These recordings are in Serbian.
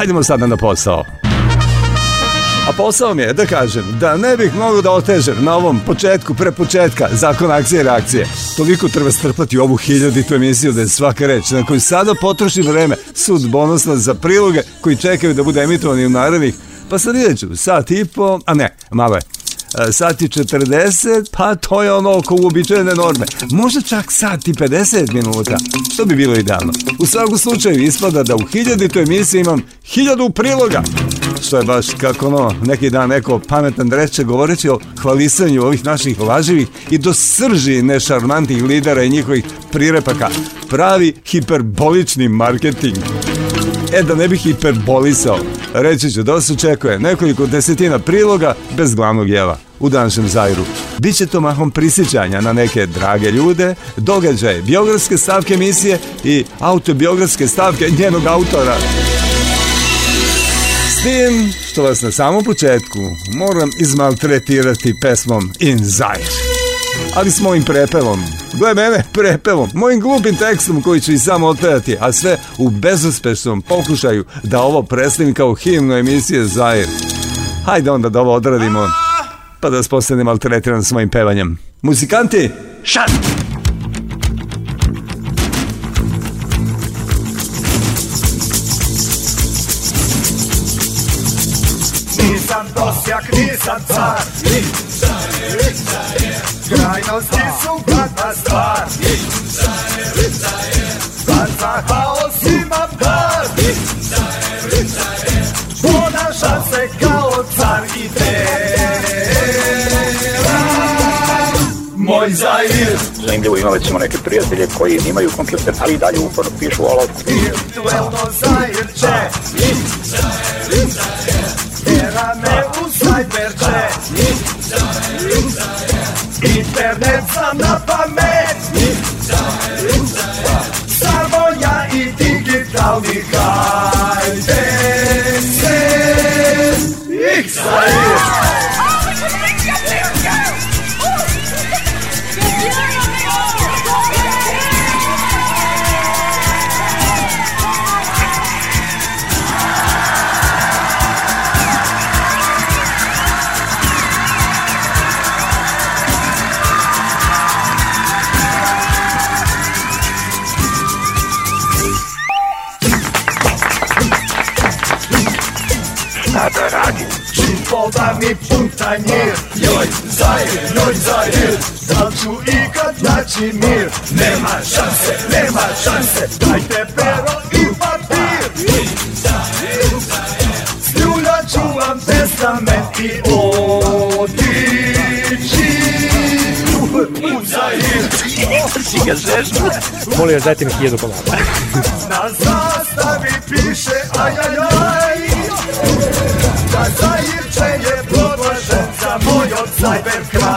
Hajdemo sada na posao. A posao mi je da kažem da ne bih mogao da otežem na ovom početku, pre početka, zakon akcije i reakcije. Toliko treba strpati ovu hiljaditu emisiju da je svaka reč na koju sada potrošim vreme sud sudbonosno za priloge koji čekaju da bude emitovani u narednih pa sad ideću, ću, sat i po, a ne, malo je, Eh, sati 40, pa to je ono oko uobičajene norme. Možda čak sati 50 minuta, što bi bilo idealno. U svakom slučaju ispada da u hiljaditoj emisiji imam hiljadu priloga. Što je baš kako ono, neki dan neko pametan reče govoreći o hvalisanju ovih naših laživih i do srži nešarmantnih lidera i njihovih prirepaka. Pravi hiperbolični marketing. E, da ne bih hiperbolisao, reći ću da vas očekuje nekoliko desetina priloga bez glavnog jela u današnjem Zairu. Biće to mahom prisjećanja na neke drage ljude, događaje, biografske stavke emisije i autobiografske stavke njenog autora. S tim što vas na samom početku moram izmaltretirati pesmom In Zair ali s mojim prepevom. Gle mene prepevom, mojim glupim tekstom koji ću i sam otpevati, a sve u bezuspešnom pokušaju da ovo predstavim kao himnu emisije Zair. Hajde onda da ovo odradimo, pa da spostanem maltretiran s mojim pevanjem. Muzikanti, šat! Nisam dosjak, nisam car, nisam car, nisam car. Trajnosti su gadna stvar Šta je, šta je Kad za haos imam dar Šta je, šta je Ponašam se kao car i moj Zair Zanimljivo imat ćemo neke prijatelje koji imaju kompjuter, ali dalje uporno pišu olovku Virtuelno Zairče Zair, je, Tera me u Sajberče Zair, je Internet σαν απαμέτσι Σαρμόνια η digital Μιχάιτες Ήξαρες sami pun tanjir Joj, zajir, joj, zajir Sam ću ikad naći mir Nema šanse, nema šanse Dajte pero i papir Sljulja ću vam testament i otići U Zajir Drži ga žešno Molim vas, dajte mi hiljadu komada Na zastavi piše ajajaj Da Zajir Leczenie płodła żywca, mój od cybercrime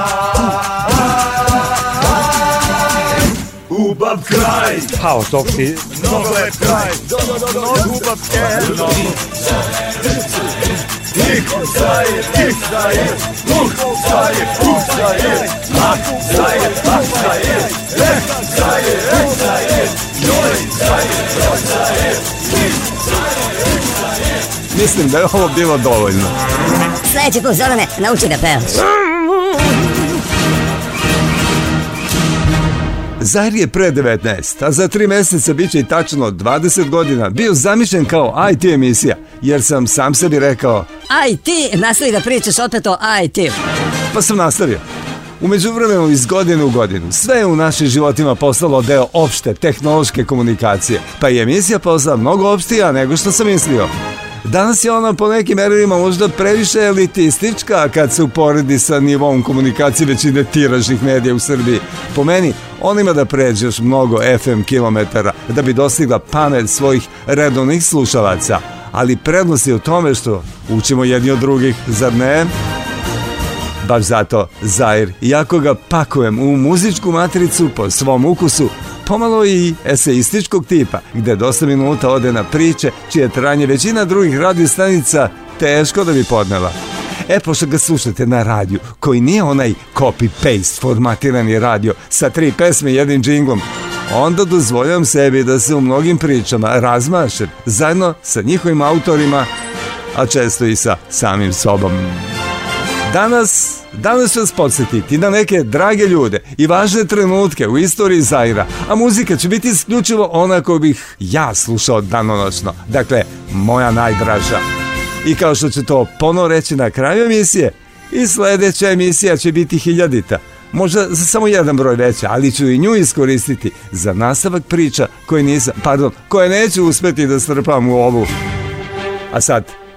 Ubab kraj! Hao, to ty... No web kraj! No, no, no, no, ubab kraj! No, Niech staje, niech staje, nóg staje, pół staje, mak staje, mak staje, lech staje, lech staje, joj staje, joj staje, nic staje. Mislim da je ovo bilo dovoljno. Sljedeći put, Zorane, nauči da pevaš. Zar je pre 19, a za 3 mjeseca bit će i tačno 20 godina bio zamišljen kao IT emisija, jer sam sam sebi rekao IT, nastavi da pričaš opet o IT. Pa sam nastavio. U međuvremenu iz godine u godinu sve je u našim životima postalo deo opšte tehnološke komunikacije, pa je emisija postala mnogo opštija nego što sam mislio. Danas je ona po nekim merilima možda previše elitistička kad se uporedi sa nivom komunikacije većine tiražnih medija u Srbiji. Po meni, on ima da pređe još mnogo FM kilometara da bi dostigla pamet svojih redovnih slušalaca. Ali prednost je u tome što učimo jedni od drugih, zar ne? Baš zato, Zair, iako ga pakujem u muzičku matricu po svom ukusu, pomalo i eseističkog tipa, gde dosta minuta ode na priče, čije tranje većina drugih radio stanica teško da bi podnela. E, pošto ga slušate na radiju, koji nije onaj copy-paste formatirani radio sa tri pesme i jednim džinglom, onda dozvoljam sebi da se u mnogim pričama razmašem zajedno sa njihovim autorima, a često i sa samim sobom. Danas, danas ću vas podsjetiti na neke drage ljude i važne trenutke u istoriji Zaira, a muzika će biti isključivo ona koju bih ja slušao danonoćno. Dakle, moja najdraža. I kao što ću to ponovo reći na kraju emisije, i sledeća emisija će biti hiljadita. Možda za samo jedan broj veća, ali ću i nju iskoristiti za nastavak priča koje nisam, pardon, koje neću uspeti da strpam u ovu. A sad,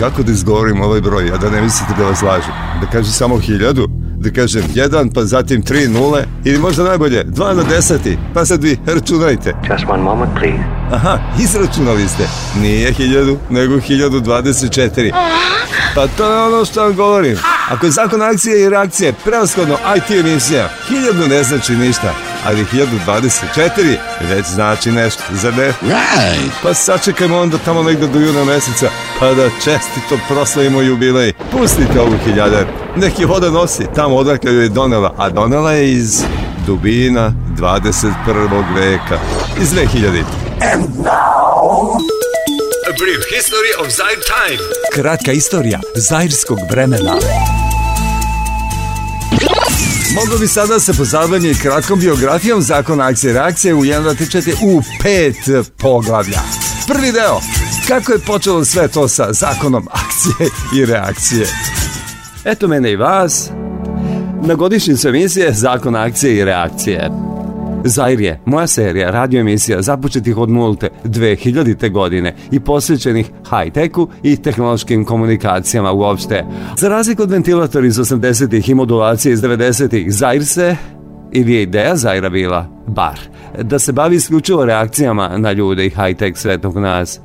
Kako da izgovorim ovaj broj, a da ne mislite da vas lažem? Da kažem samo hiljadu? Da kažem jedan, pa zatim tri nule? Ili možda najbolje, dva na deseti? Pa sad vi računajte. Just one moment, please. Aha, izračunali ste. Nije hiljadu, nego hiljadu dvadeset četiri. Pa to je ono što vam govorim. Ako je zakon akcije i reakcije, prevaskodno IT emisija, hiljadu ne znači ništa ali 1024 već znači nešto, za ne? Right. Pa sačekajmo onda tamo negde do juna meseca, pa da čestito proslavimo jubilej. Pustite ovu hiljadar, neki voda nosi, tamo odakle joj je donela, a donela je iz dubina 21. veka, iz 2000. And now... A brief history of Zaire time. Kratka istorija zairskog vremena. Mogu bi sada se pozabavljanje i kratkom biografijom zakona akcije i reakcije u jedan tičete u pet poglavlja. Prvi deo, kako je počelo sve to sa zakonom akcije i reakcije. Eto mene i vas na godišnjicu emisije Zakon akcije i reakcije. Zair je moja serija radioemisija započetih od nulte 2000. godine i posvećenih high-techu i tehnološkim komunikacijama uopšte. Za razliku od ventilatora iz 80-ih i modulacije iz 90-ih, Zair se ili je ideja Zaira bila, bar, da se bavi isključivo reakcijama na ljude i high-tech svetog nas.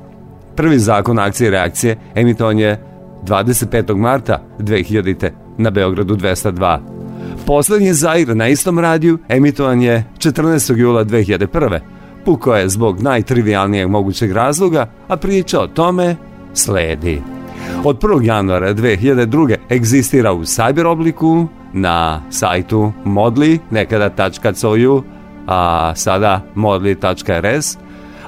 Prvi zakon akcije i reakcije emitovan je 25. marta 2000. na Beogradu 202. Poslednji Zair na istom radiju emitovan je 14. jula 2001. Pukao je zbog najtrivialnijeg mogućeg razloga, a priča o tome sledi. Od 1. januara 2002. egzistira u cyber obliku na sajtu modli, nekada.coju, a sada modli.rs,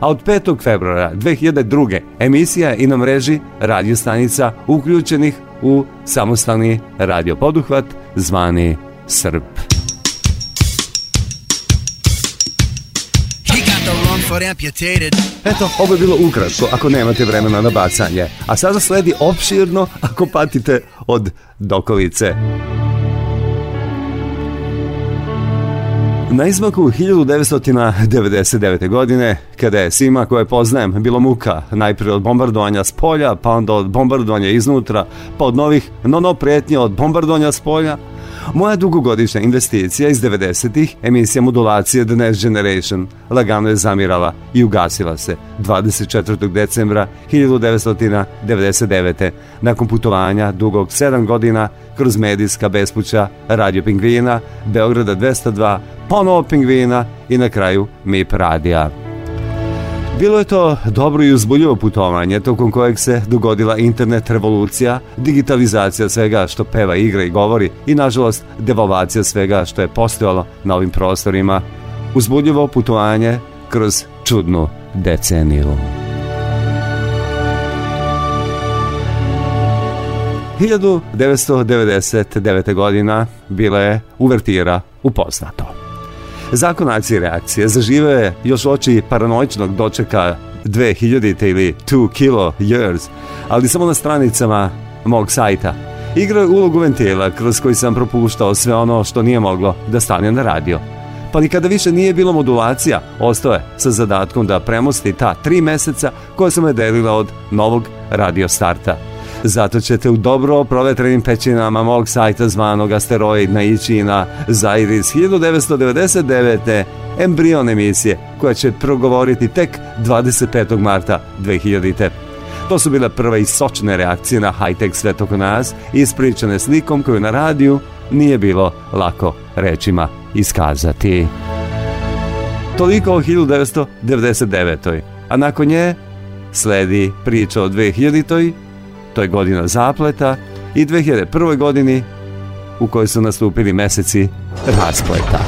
a od 5. februara 2002. emisija je i na mreži radiostanica uključenih u samostalni radio poduhvat zvani Srb. Eto, ovo je bilo ukratko ako nemate vremena na bacanje. A sada sledi opširno ako patite od dokolice. Na izmaku 1999. godine, kada je svima koje poznajem bilo muka, najprije od bombardovanja s polja, pa onda od bombardovanja iznutra, pa od novih no-no prijetnje od bombardovanja s polja, Moja dugogodišnja investicija iz 90-ih, emisija modulacije The Next Generation, lagano je zamirala i ugasila se 24. decembra 1999. nakon putovanja dugog 7 godina kroz medijska bespuća Radio Pingvina, Beograda 202, ponovo Pingvina i na kraju MIP Radija. Bilo je to dobro i uzbuljivo putovanje tokom kojeg se dogodila internet revolucija, digitalizacija svega što peva, igra i govori i nažalost devalvacija svega što je postojalo na ovim prostorima. Uzbudljivo putovanje kroz čudnu deceniju. 1999. godina bila je uvertira u poznato. Zakon akcije i reakcije zaživeo još oči paranoičnog dočeka 2000 ili 2 kilo years, ali samo na stranicama mog sajta. Igra je ulogu ventila kroz koji sam propuštao sve ono što nije moglo da stane na radio. Pa nikada više nije bilo modulacija, ostao je sa zadatkom da premosti ta tri meseca koja sam je delila od novog radio starta. Zato ćete u dobro provetrenim pećinama mog sajta zvanog asteroid naići na Zairis 1999. embrion emisije koja će progovoriti tek 25. marta 2000. To su bile prve i sočne reakcije na high-tech svet oko nas, ispričane slikom koju na radiju nije bilo lako rečima iskazati. Toliko o 1999. A nakon nje sledi priča o 2000 to je godina zapleta, i 2001. godini u kojoj su nastupili meseci raspleta.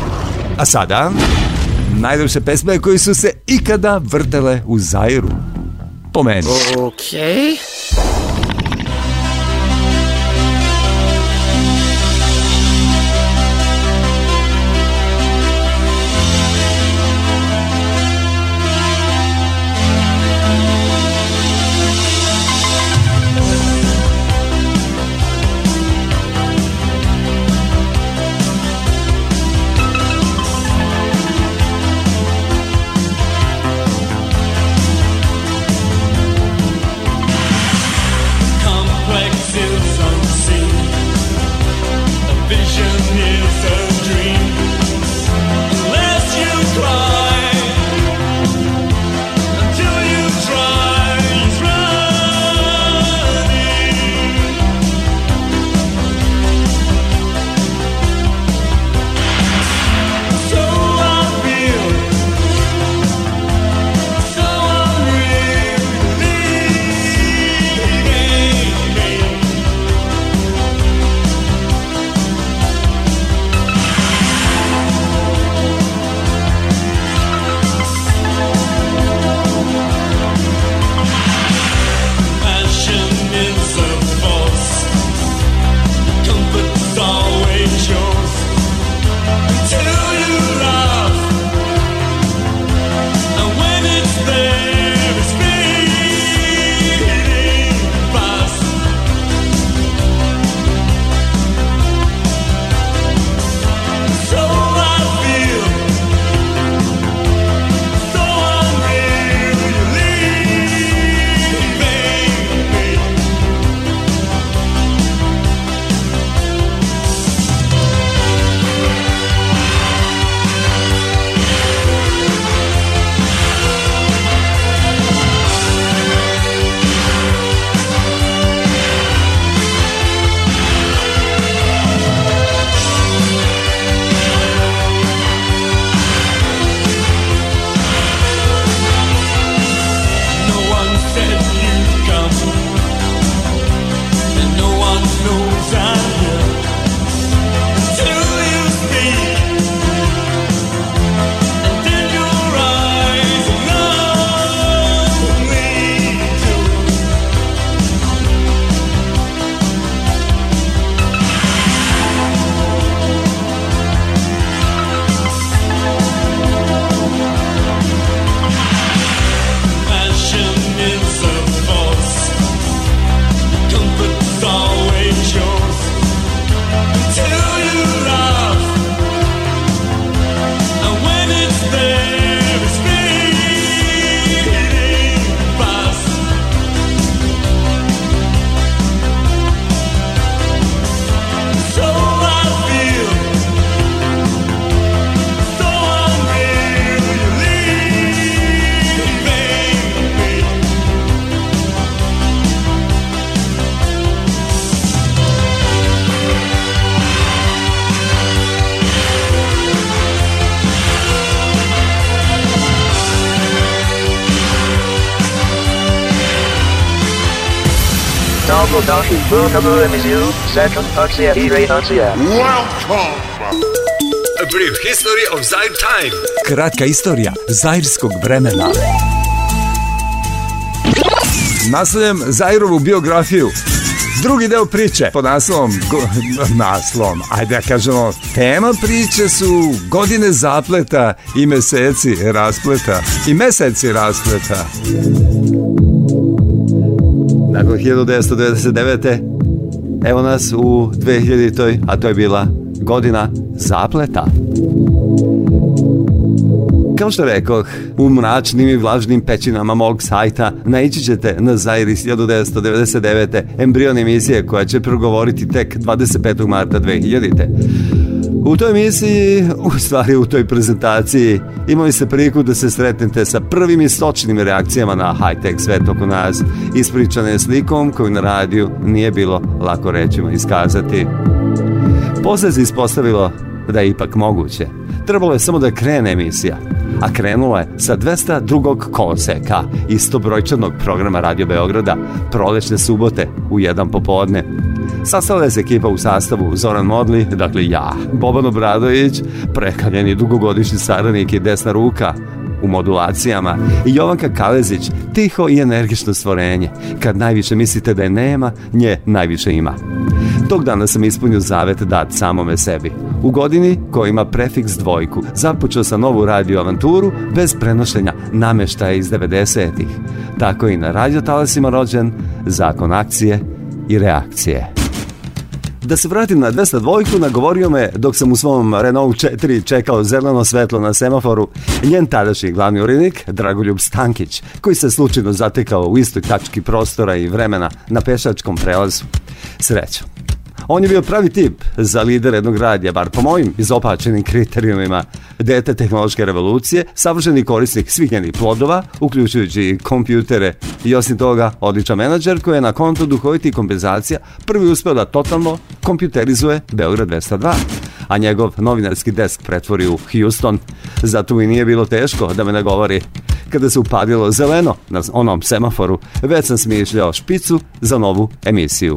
A sada, najljepše pesme koji su se ikada vrtele u zairu. Po meni. Okej. Okay. Dobrodošli u emisiju Sekund i Reakcija. Welcome! A brief history of Zair time. Kratka istorija zairskog vremena. Nasledem Zairovu biografiju. Drugi deo priče pod naslovom, go, naslovom, ajde da kažemo, tema priče su godine zapleta i meseci raspleta i meseci raspleta nakon 1999. Evo nas u 2000. a to je bila godina zapleta. Kao što rekoh, u mračnim i vlažnim pećinama mog sajta naići ćete na Zairis 1999. embrion emisije koja će progovoriti tek 25. marta 2000. U toj emisiji, u stvari u toj prezentaciji, imali ste priliku da se sretnete sa prvim istočnim reakcijama na high-tech svet oko nas, ispričane slikom koju na radiju nije bilo lako rečima iskazati. Posle se ispostavilo da je ipak moguće. Trebalo je samo da krene emisija, a krenula je sa 202. koloseka istobrojčanog programa Radio Beograda prolećne subote u jedan popodne. Sastala je se ekipa u sastavu Zoran Modli, dakle ja, Boban Obradović, prekaljeni dugogodišnji saradnik i desna ruka, u modulacijama i Jovanka Kalezić, tiho i energično stvorenje. Kad najviše mislite da je nema, nje najviše ima. Tog dana sam ispunio zavet dat samome sebi. U godini koja ima prefiks dvojku, započeo sam novu radio avanturu bez prenošenja nameštaja iz 90-ih. Tako i na radio talasima rođen, zakon akcije i reakcije. Da se vratim na 202, ku nagovorio me dok sam u svom Renault 4 čekao zeleno svetlo na semaforu, njen tadašnji glavni urinik, Dragoljub Stankić, koji se slučajno zatekao u istoj tački prostora i vremena na pešačkom prelazu. Srećom. On je bio pravi tip za lider jednog radija, bar po mojim izopačenim kriterijumima dete tehnološke revolucije, savršeni korisnik svih njenih plodova, uključujući i kompjutere i osim toga odličan menadžer koji je na konto duhoviti kompenzacija prvi uspeo da totalno kompjuterizuje Beograd 202 a njegov novinarski desk pretvori u Houston. Zato i nije bilo teško da me nagovori kada se upadilo zeleno na onom semaforu, već sam smišljao špicu za novu emisiju.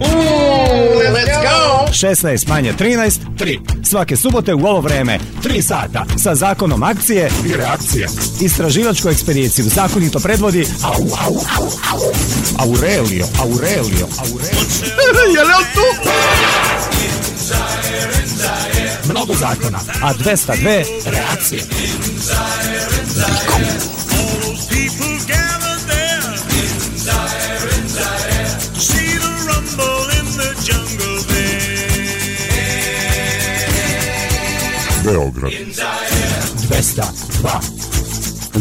Ooh, let's go! 16 manje 13, 3. Svake subote u ovo vreme, 3 sata, sa zakonom akcije i reakcije. Istraživačku ekspediciju zakonito predvodi au, au, au, au. Aurelio, Aurelio, Aurelio. Je li on tu? Mnogo zakona, a 202 reakcije. Nikom. Beograd. 202.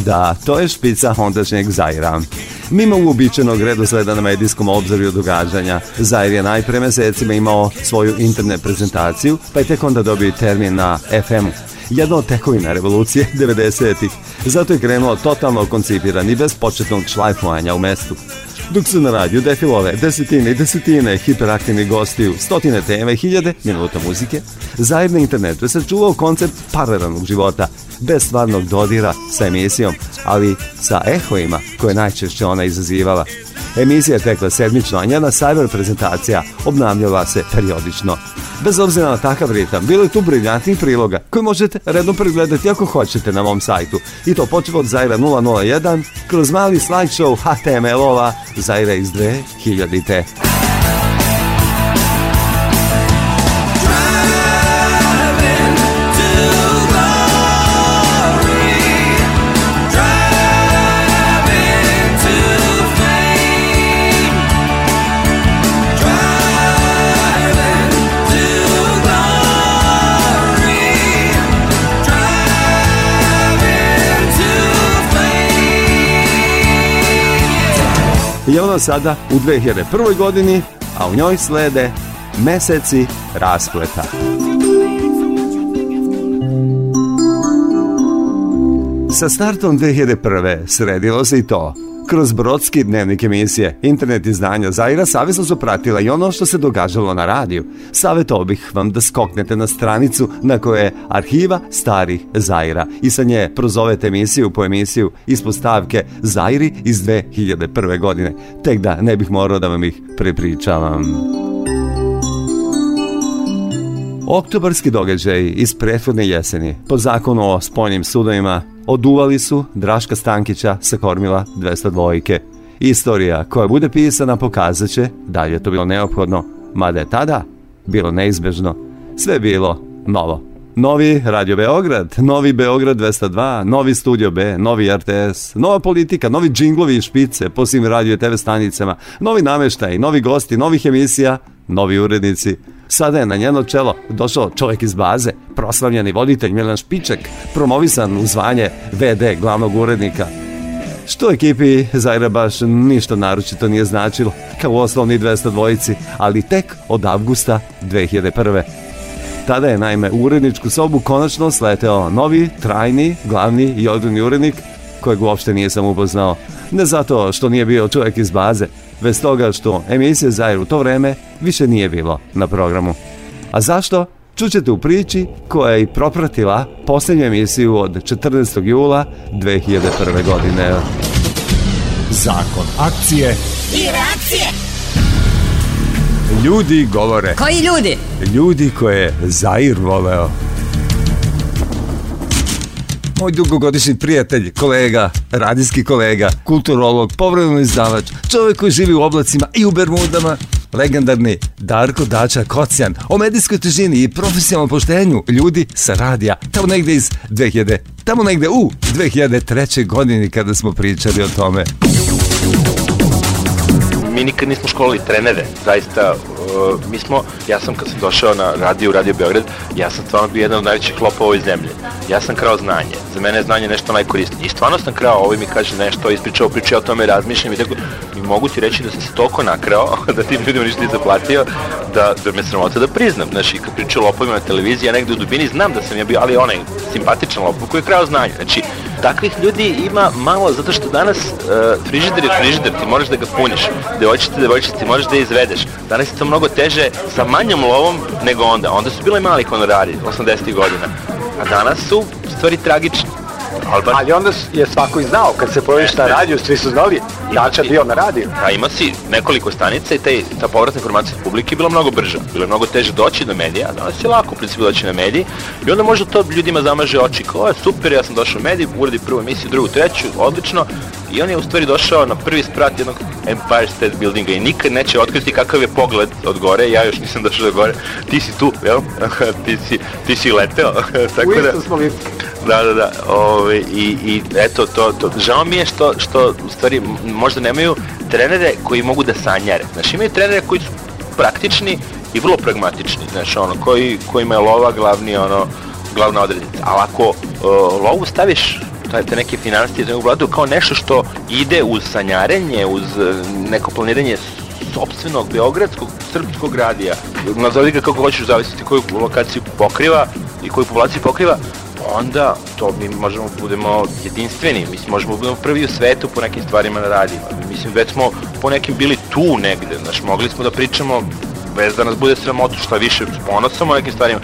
Da, to je špica ondašnjeg Zajra. Mimo uobičajenog redosleda na medijskom obzorju događanja, Zair je najpre mesecima imao svoju internet prezentaciju, pa je tek onda dobio termin na FM, jedna od tekovina revolucije 90-ih. Zato je krenuo totalno koncipiran i bez početnog šlajfovanja u mestu dok se na radiju defilove desetine i desetine hiperaktivnih gostiju, stotine teme, hiljade minuta muzike, zajedno internetu je sačuvao koncept paralelnog života, bez stvarnog dodira sa emisijom, ali sa ehojima koje najčešće ona izazivala. Emisija tekla sedmično, a njena cyber prezentacija obnavljava se periodično. Bez obzira na takav ritam, bilo je tu briljantnih priloga koje možete redno pregledati ako hoćete na mom sajtu. I to počeo od Zaira 001 kroz mali slideshow HTML-ova Zaira iz 2000. je ona sada u 2001. godini, a u njoj slede meseci raspleta. Sa startom 2001. sredilo se i to Kroz Brodski dnevnik emisije, internet izdanja Zaira savjesno su pratila i ono što se događalo na radiju. Savjetovao bih vam da skoknete na stranicu na kojoj je arhiva starih Zaira i sa nje prozovete emisiju po emisiju ispod stavke Zairi iz 2001. godine. Tek da ne bih morao da vam ih prepričavam. Oktobarski događaji iz prethodne jeseni po zakonu o spojnim sudovima oduvali su Draška Stankića sa kormila 202 dvojke. Istorija koja bude pisana pokazat će da je to bilo neophodno, mada je tada bilo neizbežno. Sve bilo novo. Novi Radio Beograd, Novi Beograd 202, Novi Studio B, Novi RTS, nova politika, novi džinglovi i špice po svim radio i TV stanicama, novi nameštaj, novi gosti, novih emisija, novi urednici. Sada je na njeno čelo došao čovek iz baze, proslavljeni voditelj Milan Špiček, promovisan u zvanje VD glavnog urednika. Što ekipi Zajra baš ništa naročito nije značilo, kao u osnovni 202 dvojici, ali tek od avgusta 2001. Tada je naime u uredničku sobu konačno sleteo novi, trajni, glavni i odrni urednik kojeg uopšte nije sam upoznao. Ne zato što nije bio čovjek iz baze, već toga što emisije Zair u to vreme više nije bilo na programu. A zašto? Čućete u priči koja je i propratila posljednju emisiju od 14. jula 2001. godine. Zakon akcije i reakcije. Ljudi govore. Koji ljudi? Ljudi koje je Zair voleo. Moj dugogodišnji prijatelj, kolega, radijski kolega, kulturolog, povredno izdavač, čovjek koji živi u oblacima i u Bermudama, legendarni Darko Dača Kocijan o medijskoj težini i profesionalnom poštenju ljudi sa radija, tamo negde iz 2000, tamo negde u 2003. godini kada smo pričali o tome mi nikad nismo školili trenere, zaista Uh, mi smo, ja sam kad sam došao na radio, radio Beograd, ja sam stvarno bio jedan od najvećih lopova ovoj zemlji. Ja sam krao znanje, za mene je znanje nešto najkorisnije. I stvarno sam krao, ovaj mi kaže nešto, ispričao priče, o tome razmišljam i tako, i mogu ti reći da sam se toliko nakrao, da tim ljudima ništa nije zaplatio, da, da me sramota da priznam. Znaš, i kad pričaju lopovima na televiziji, ja negde u dubini znam da sam ja bio, ali onaj simpatičan lopov koji je krao znanje. Znači, takvih ljudi ima malo, zato što danas uh, frižider je frižider, ti moraš da ga puniš. Devojčice, devojčice, ti moraš da izvedeš. Danas je to mnogo teže sa manjom lovom nego onda. Onda su bile mali honorari, 80. godina. A danas su stvari tragične. Alban. Ali onda je svako i znao, kad se pojaviš na radiju, svi su znali, Dača bio na radiju. A pa ima si nekoliko stanica i taj, ta povratna informacija publike je bila mnogo brža. Bilo je mnogo teže doći do medija, a danas je lako u principu doći na mediji. I onda možda to ljudima zamaže oči kao, super, ja sam došao u mediji, uradi prvu emisiju, drugu, treću, odlično, I on je u stvari došao na prvi sprat jednog Empire State Buildinga i nikad neće otkriti kakav je pogled od gore, ja još nisam došao do gore, ti si tu, jel? ti, si, ti si leteo, tako da... smo li... Da, da, da, ove, ovaj, i, i eto, to, to. Žao mi je što, što u stvari možda nemaju trenere koji mogu da sanjare. Znači imaju trenere koji su praktični i vrlo pragmatični, znaš, ono, koji, kojima je lova glavni, ono, glavna odrednica. Ali ako uh, lovu staviš te neke financije zemlju vladu kao nešto što ide uz sanjarenje, uz e, neko planiranje sobstvenog beogradskog srpskog radija, nazovi ga kako hoćeš zavisiti koju lokaciju pokriva i koju populaciju pokriva, onda to mi možemo da budemo jedinstveni, mislim možemo da budemo prvi u svetu po nekim stvarima na radijima. Mislim već smo po nekim bili tu negde, znaš, mogli smo da pričamo bez da nas bude sramota, šta više ponosom o nekim stvarima.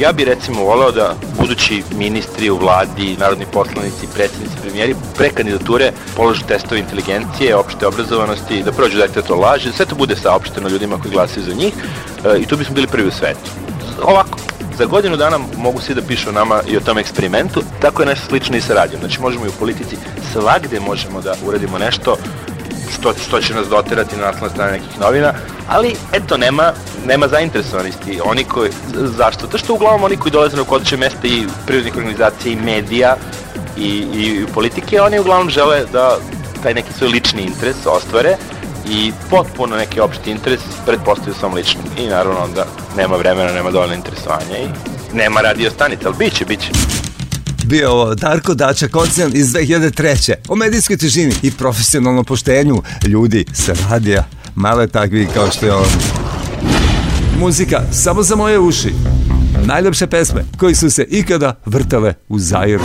Ja bi recimo voleo da budući ministri u vladi, narodni poslanici, predsednici, premijeri, pre kandidature polože testove inteligencije, opšte obrazovanosti, da prođu detektor dakle laži, da sve to bude saopšteno ljudima koji glasaju za njih e, i tu bismo bili prvi u svetu. Ovako, za godinu dana mogu svi da pišu o nama i o tom eksperimentu, tako je nešto slično i sa radijom. Znači možemo i u politici, svagde možemo da uradimo nešto što, što će nas doterati na naslovne strane nekih novina, ali eto, nema, nema zainteresovanosti. Oni koji, zašto? To što uglavnom oni koji dolaze na kodoće mesta i prirodnih organizacija i medija i, i politike, oni uglavnom žele da taj neki svoj lični interes ostvare i potpuno neki opšti interes pretpostavio sam lični i naravno onda nema vremena, nema dovoljno interesovanja i nema radio stanica, ali bit će, bit će bio Darko Dača ocen iz 2003. O medijskoj težini i profesionalnom poštenju ljudi sa radija. Male je takvi kao što je on. Muzika samo za moje uši. Najlepše pesme koji su se ikada vrtale u Zairu.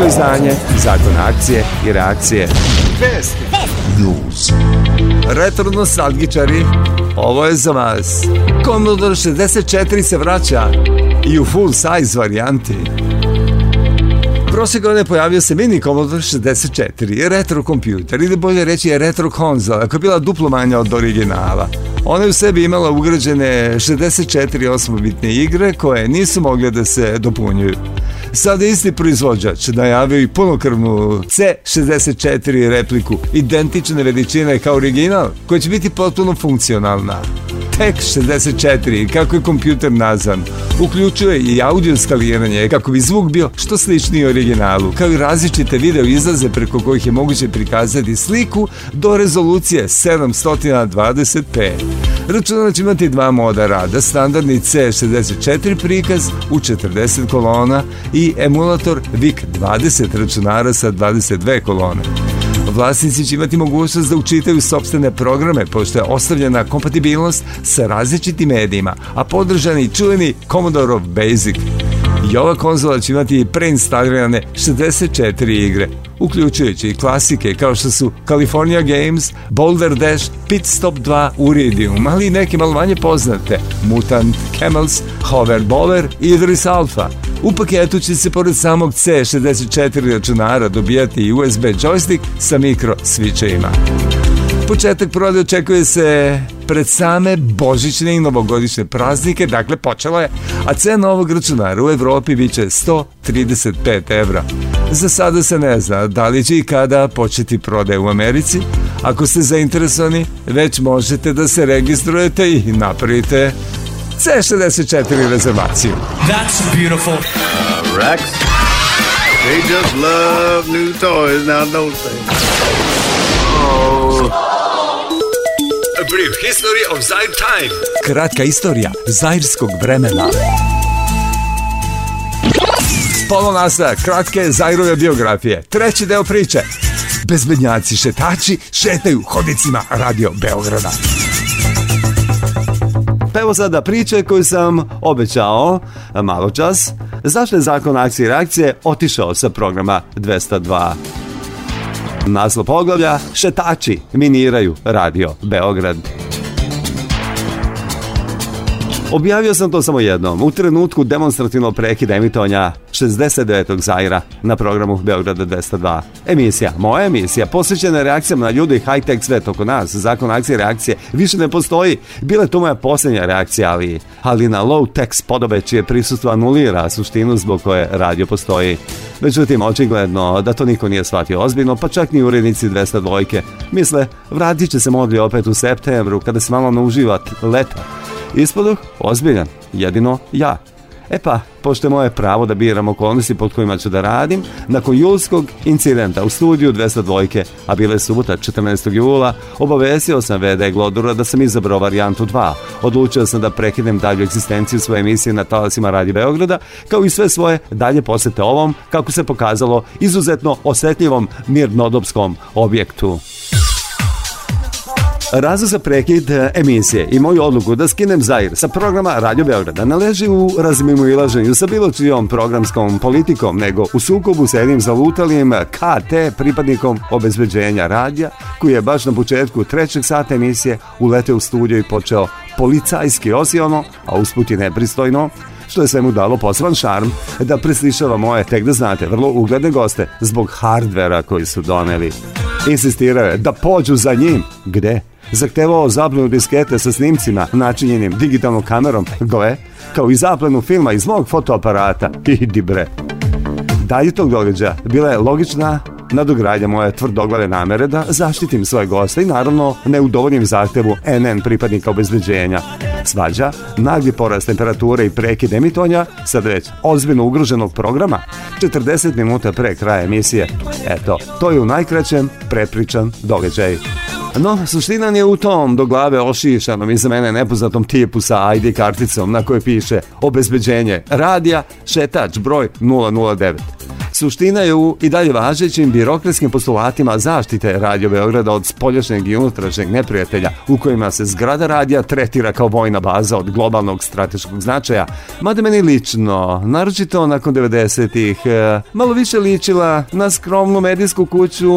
Nedeljsko izdanje Zakona akcije i reakcije Vesti News Retro nostalgičari Ovo je za vas Commodore 64 se vraća I u full size varijanti Prošle godine pojavio se mini Commodore 64, retro kompjuter, ili bolje reći je retro konzola, koja je bila duplo manja od originala. Ona je u sebi imala ugrađene 64 osmobitne igre koje nisu mogle da se dopunjuju. Sada isti proizvođač najavio i punokrvnu C64 repliku, identične veličine kao original, koja će biti potpuno funkcionalna. Tek 64, kako je kompjuter nazvan, uključuje i audio skaliranje kako bi zvuk bio što sličniji originalu, kao i različite video izlaze preko kojih je moguće prikazati sliku do rezolucije 720p. Računar će imati dva moda rada, standardni C64 prikaz u 40 kolona i emulator VIC-20 računara sa 22 kolone. Vlasnici će imati mogućnost da učitaju sobstvene programe, pošto je ostavljena kompatibilnost sa različitim medijima, a podržani i čuveni Commodore Basic. I ova konzola će imati preinstagrirane 64 igre, uključujući i klasike kao što su California Games, Boulder Dash, Pit Stop 2, Uridium, ali i neke malo manje poznate, Mutant Camels, Hover Bowler i Idris Alpha. U paketu će se pored samog C64 računara dobijati i USB joystick sa mikro svičajima. Početak prodaje očekuje se pred same božićne i novogodišnje praznike, dakle počela je, a cena ovog računara u Evropi biće 135 evra. Za sada se ne zna da li će i kada početi prodaje u Americi. Ako ste zainteresovani, već možete da se registrujete i napravite C64 rezervaciju. That's beautiful. Uh, Rex, they just love new toys, now don't they? Oh. A brief history of Zaire time. Kratka istorija zairskog vremena. Polo Nasa, kratke Zajrove biografije. Treći deo priče. Bezbednjaci šetači šetaju hodnicima Radio Beograda. Pa evo sada priče koju sam obećao malo čas. Zašto je zakon akcije i reakcije otišao sa programa 202? Naslov poglavlja Šetači miniraju Radio Beograd. Objavio sam to samo jednom, u trenutku demonstrativno prekida emitovanja 69. Zaira na programu Beograda 202. Emisija, moja emisija, posvećena reakcijama na ljude i high-tech svet oko nas, zakon akcije reakcije, više ne postoji. Bila je to moja posljednja reakcija, ali, ali na low-tech podobe čije prisustvo anulira suštinu zbog koje radio postoji. Međutim, očigledno da to niko nije shvatio ozbiljno, pa čak ni urednici 202. Misle, vratit će se modli opet u septembru kada se malo nauživat leta Ispadoh ozbiljan, jedino ja. E pa, pošto je moje pravo da biram okolnosti pod kojima ću da radim, nakon julskog incidenta u studiju 202, a bila je subota 14. jula, obavesio sam VD Glodura da sam izabrao varijantu 2. Odlučio sam da prekinem dalju egzistenciju svoje emisije na talasima Radi Beograda, kao i sve svoje dalje posete ovom, kako se pokazalo, izuzetno osetljivom mirnodopskom objektu. Razlog za prekid e, emisije i moju odluku da skinem Zair sa programa Radio Beograda ne leži u razmimoilaženju sa bilo čijom programskom politikom, nego u sukobu sa jednim zalutalim KT pripadnikom obezbeđenja radija, koji je baš na početku trećeg sata emisije uleteo u studio i počeo policajski osiono, a usput i nepristojno, što je svemu dalo poseban šarm da preslišava moje, tek da znate, vrlo ugledne goste zbog hardvera koji su doneli. Insistirao je da pođu za njim. Gde? zahtevao zabranu diskete sa snimcima načinjenim digitalnom kamerom, gle, kao i zabranu filma iz mog fotoaparata. Idi bre. Dalje tog događaja bila je logična nadogradnja moje tvrdoglave namere da zaštitim svoje goste i naravno ne udovoljim zahtevu NN pripadnika obezbeđenja. Svađa, nagli porast temperature i prekid emitovanja, sad već ozbiljno ugroženog programa, 40 minuta pre kraja emisije. Eto, to je u najkraćem prepričan događaj. No, suština je u tom do glave ošišanom iza mene nepoznatom tipu sa ID karticom na kojoj piše obezbeđenje radija šetač broj 009. Suština je u i dalje važećim birokratskim postulatima zaštite Radio Beograda od spoljašnjeg i unutrašnjeg neprijatelja u kojima se zgrada radija tretira kao vojna baza od globalnog strateškog značaja, mada meni lično, naročito nakon 90-ih, e, malo više ličila na skromnu medijsku kuću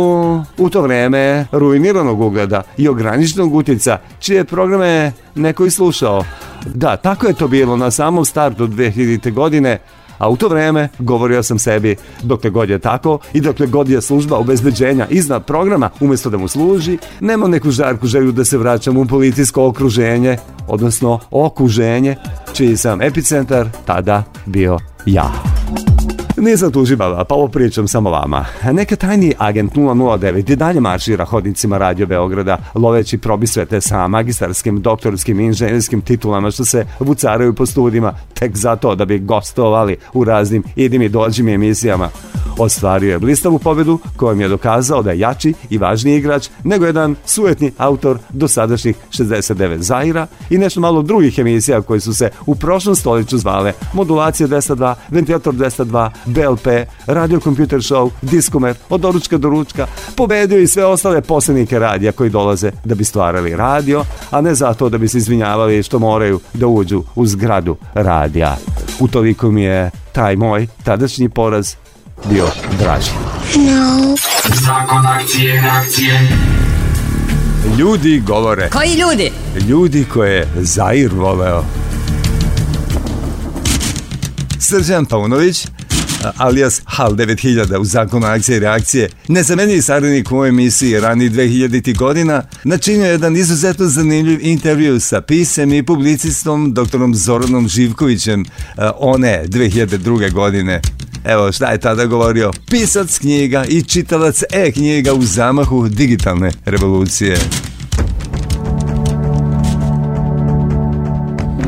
u to vreme ruiniranog ugleda i ograničenog utica, čije programe neko i slušao. Da, tako je to bilo na samom startu 2000. godine, A u to vreme govorio sam sebi dokle god je tako i dokle god je služba obezbeđenja iznad programa umesto da mu služi, nema neku žarku želju da se vraćam u policijsko okruženje, odnosno okuženje, čiji sam epicentar tada bio ja. Nisam tuživala, pa ovo pričam samo vama. Neka tajni agent 009 i dalje maršira hodnicima Radio Beograda, loveći probisvete sa magistarskim, doktorskim i inženjerskim titulama što se vucaraju po studijima, tek zato da bi gostovali u raznim idim i dođim emisijama. Ostvario je blistavu pobedu kojom je dokazao da je jači i važniji igrač nego jedan suetni autor dosadašnjih 69 Zaira i nešto malo drugih emisija koji su se u prošlom stoljeću zvale Modulacija 202, Ventilator 202, BLP, Radio Computer Show, Diskomer, od doručka do ručka, pobedio i sve ostale posljednike radija koji dolaze da bi stvarali radio, a ne zato da bi se izvinjavali što moraju da uđu u zgradu radija. Utoliko mi je taj moj tadašnji poraz bio draži. No. Zakon akcije, akcije. Ljudi govore. Koji ljudi? Ljudi koje Zair voleo. Srđan Paunović, alias HAL 9000 u zakonu akcije i reakcije, nezamenljiv saradnik u ovoj emisiji rani 2000. godina, načinio jedan izuzetno zanimljiv intervju sa pisem i publicistom doktorom Zoranom Živkovićem one 2002. godine. Evo šta je tada govorio pisac knjiga i čitalac e-knjiga u zamahu digitalne revolucije.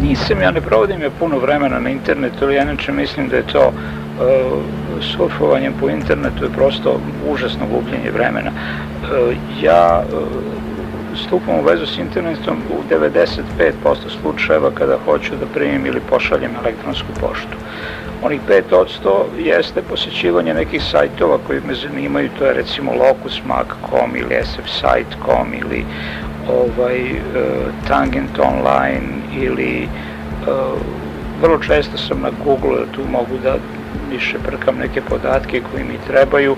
Nisam, ja ne provodim ja puno vremena na internetu, ali ja inače mislim da je to E, surfovanjem po internetu je prosto užasno gubljenje vremena. E, ja e, stupam u vezu s internetom u 95% slučajeva kada hoću da primim ili pošaljem elektronsku poštu. Onih 5% jeste posjećivanje nekih sajtova koji me zanimaju, to je recimo locusmag.com ili sfsite.com ili ovaj, e, Tangent Online ili e, vrlo često sam na Google, da tu mogu da više prkam neke podatke koji mi trebaju.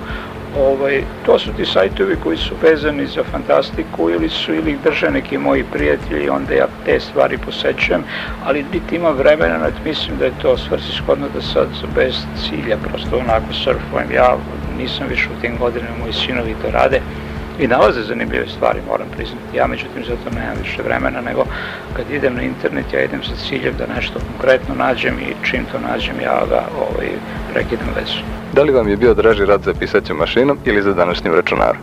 Ovaj, to su ti sajtovi koji su vezani za fantastiku ili su ili drže neki moji prijatelji, onda ja te stvari posećujem, ali niti ima vremena, net mislim da je to svrsishodno da sad bez cilja prosto onako surfujem. Ja nisam više u tim godinama, moji sinovi to rade i nalaze zanimljive stvari, moram priznati. Ja međutim zato nemam više vremena, nego kad idem na internet, ja idem sa ciljem da nešto konkretno nađem i čim to nađem, ja ga ovaj, prekidam vezu. Da li vam je bio draži rad za pisaćom mašinom ili za današnjim računarom?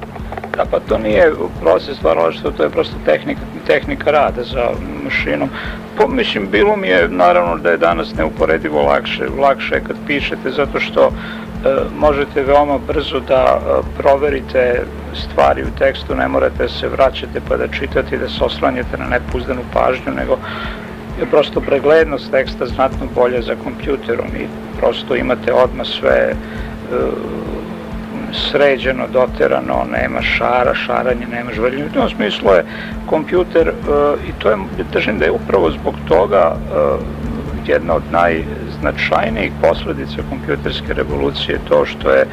tehnika, pa to nije proces stvaralaštva, to je prosto tehnika, tehnika rada za mašinom. Po, mislim, bilo mi je naravno da je danas neuporedivo lakše, lakše kad pišete, zato što e, možete veoma brzo da e, proverite stvari u tekstu, ne morate da se vraćate pa da čitate da se oslanjate na nepuzdanu pažnju, nego je prosto preglednost teksta znatno bolja za kompjuterom i prosto imate odmah sve e, sređeno, doterano, nema šara, šaranje, nema vrljenje. U tom smislu je kompjuter e, i to je, držim da je upravo zbog toga e, jedna od najznačajnijih posledica kompjuterske revolucije to što je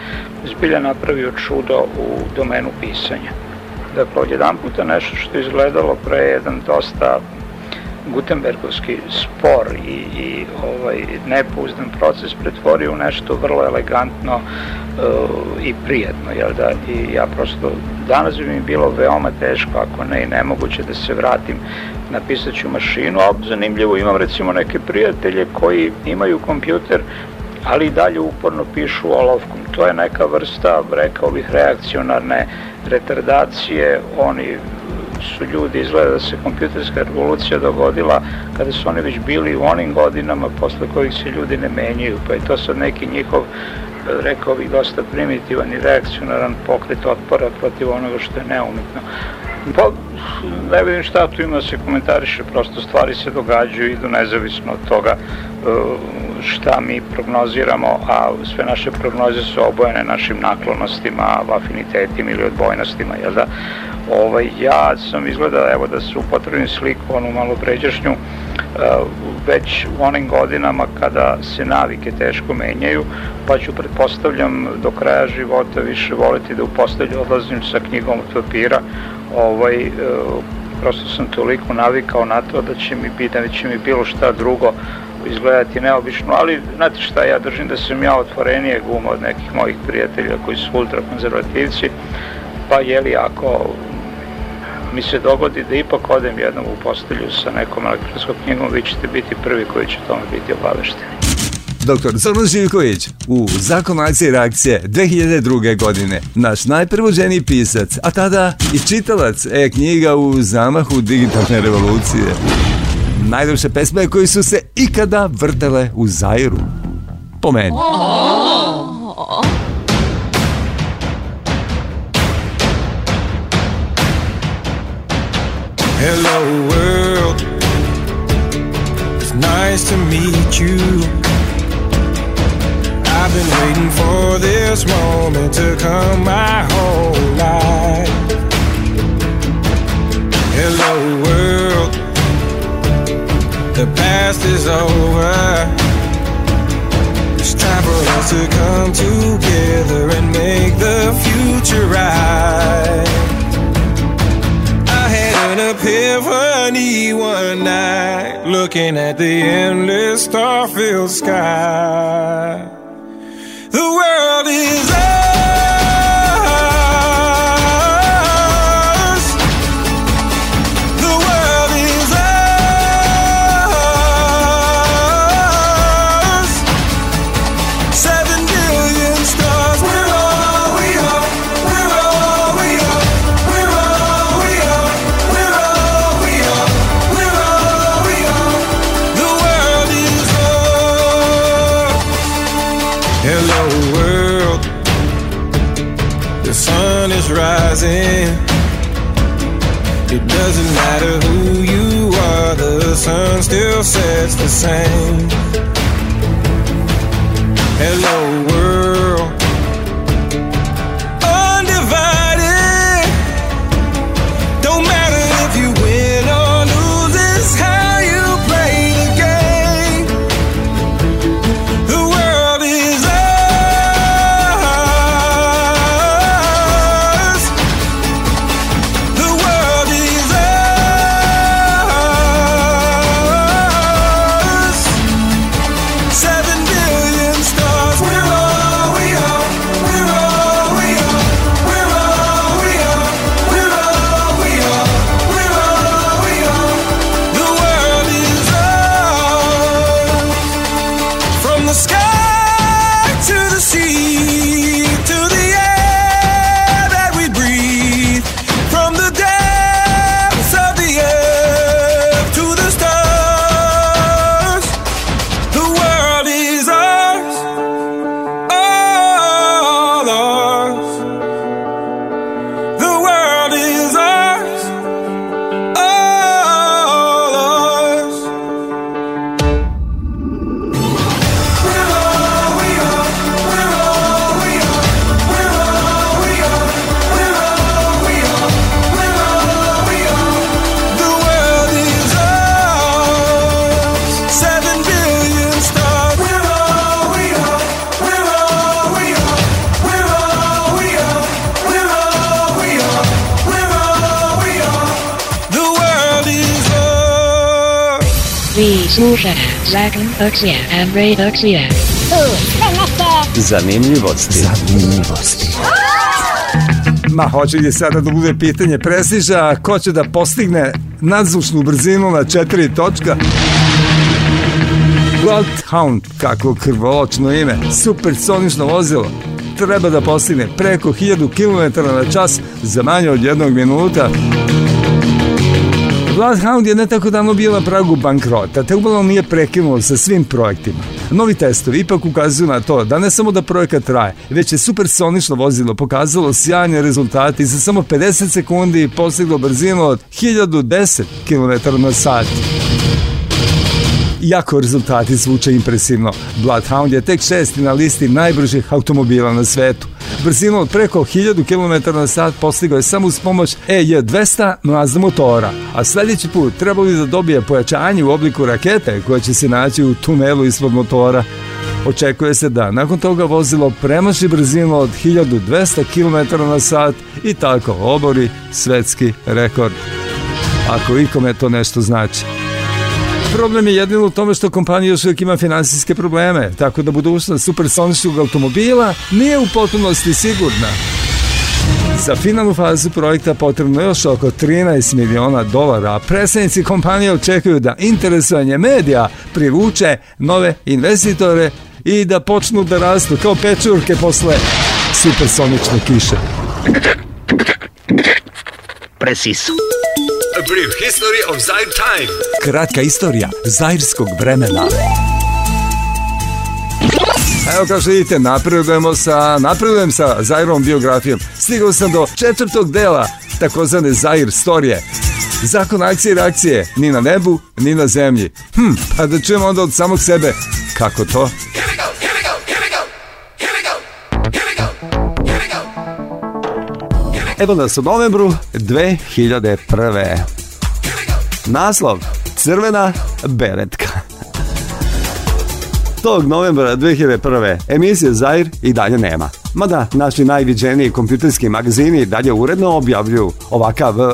zbilja napravio čudo u domenu pisanja. Dakle, od jedan puta nešto što je izgledalo pre jedan dosta gutenbergovski spor i, i ovaj nepouzdan proces pretvorio u nešto vrlo elegantno uh, i prijetno, jel da? I ja prosto, danas bi mi bilo veoma teško, ako ne i nemoguće da se vratim, na pisaću mašinu, a zanimljivo imam recimo neke prijatelje koji imaju kompjuter, ali i dalje uporno pišu olovkom. To je neka vrsta, rekao bih, reakcionarne retardacije, oni su ljudi, izgleda da se kompjuterska revolucija dogodila kada su oni već bili u onim godinama posle kojih se ljudi ne menjaju, pa je to sad neki njihov rekao bih dosta primitivan i reakcionaran pokret otpora protiv onoga što je neumitno. Pa, ne vidim šta tu ima da se komentariše, prosto stvari se događaju, idu nezavisno od toga e, šta mi prognoziramo, a sve naše prognoze su obojene našim naklonostima, afinitetima ili odbojnostima, jel da? Ovaj, ja sam izgleda, evo da se upotrebim sliku, onu malo pređašnju, e, već u onim godinama kada se navike teško menjaju, pa ću pretpostavljam do kraja života više voliti da u postelju odlazim sa knjigom od papira, ovaj, e, prosto sam toliko navikao na to da će mi biti, da će mi bilo šta drugo izgledati neobično, ali znate šta, ja držim da sam ja otvorenije guma od nekih mojih prijatelja koji su ultrakonzervativci, pa jeli ako mi se dogodi da ipak odem jednom u postelju sa nekom elektronskom knjigom, vi ćete biti prvi koji će tome biti obavešteni. Dr. Zoran Živković u Zakonacije reakcije 2002. godine. Naš najprvođeniji pisac, a tada i čitalac e-knjiga u zamahu digitalne revolucije. Najljepše pesme koji su se ikada vrtele u Zairu. Po meni. Hello world It's nice to meet you I've been waiting for this moment to come my whole life. Hello, world. The past is over. It's time for us to come together and make the future right. I had an epiphany one night looking at the endless filled sky. The world is Redukcija, redukcija. Zanimljivosti. Zanimljivosti. Ma, hoće li sada da bude pitanje prestiža, ko će da postigne nadzvučnu brzinu na četiri točka? Bloodhound, kako krvoločno ime, supersonično vozilo, treba da postigne preko 1000 km na čas za manje od jednog minuta. Bloodhound je ne tako davno bila pragu bankrota, te uglavnom nije prekinulo sa svim projektima. Novi testovi ipak ukazuju na to da ne samo da projekat traje, već je supersonično vozilo pokazalo sjajne rezultate i za samo 50 sekundi postiglo brzinu od 1010 km na sat. Jako rezultati zvuče impresivno. Bloodhound je tek šesti na listi najbržih automobila na svetu. Brzinu od preko 1000 km na sat postigao je samo uz pomoć EJ200 mlazda motora. A sledeći put trebali da dobije pojačanje u obliku rakete koja će se naći u tunelu ispod motora. Očekuje se da nakon toga vozilo premaši brzinu od 1200 km na sat i tako obori svetski rekord. Ako ikome to nešto znači problem je jedino u tome što kompanija još uvijek ima finansijske probleme, tako da budućnost supersoničnog automobila nije u potpunosti sigurna. Za finalnu fazu projekta potrebno je još oko 13 miliona dolara, a predsednici kompanije očekuju da interesovanje medija privuče nove investitore i da počnu da rastu kao pečurke posle supersonične kiše. Preciso. A brief history of Zaire time. Kratka istorija zairskog vremena. Evo kao što vidite, napredujemo sa, napredujem sa Zairovom biografijom. Stigao sam do četvrtog dela takozvane Zair storije. Zakon akcije i reakcije, ni na nebu, ni na zemlji. Hm, pa da čujemo onda od samog sebe. Kako to? Evo nas u novembru 2001. Naslov Crvena beretka. Tog novembra 2001. emisije Zair i dalje nema. Mada naši najviđeniji kompjuterski magazini dalje uredno objavljuju ovakav, eh,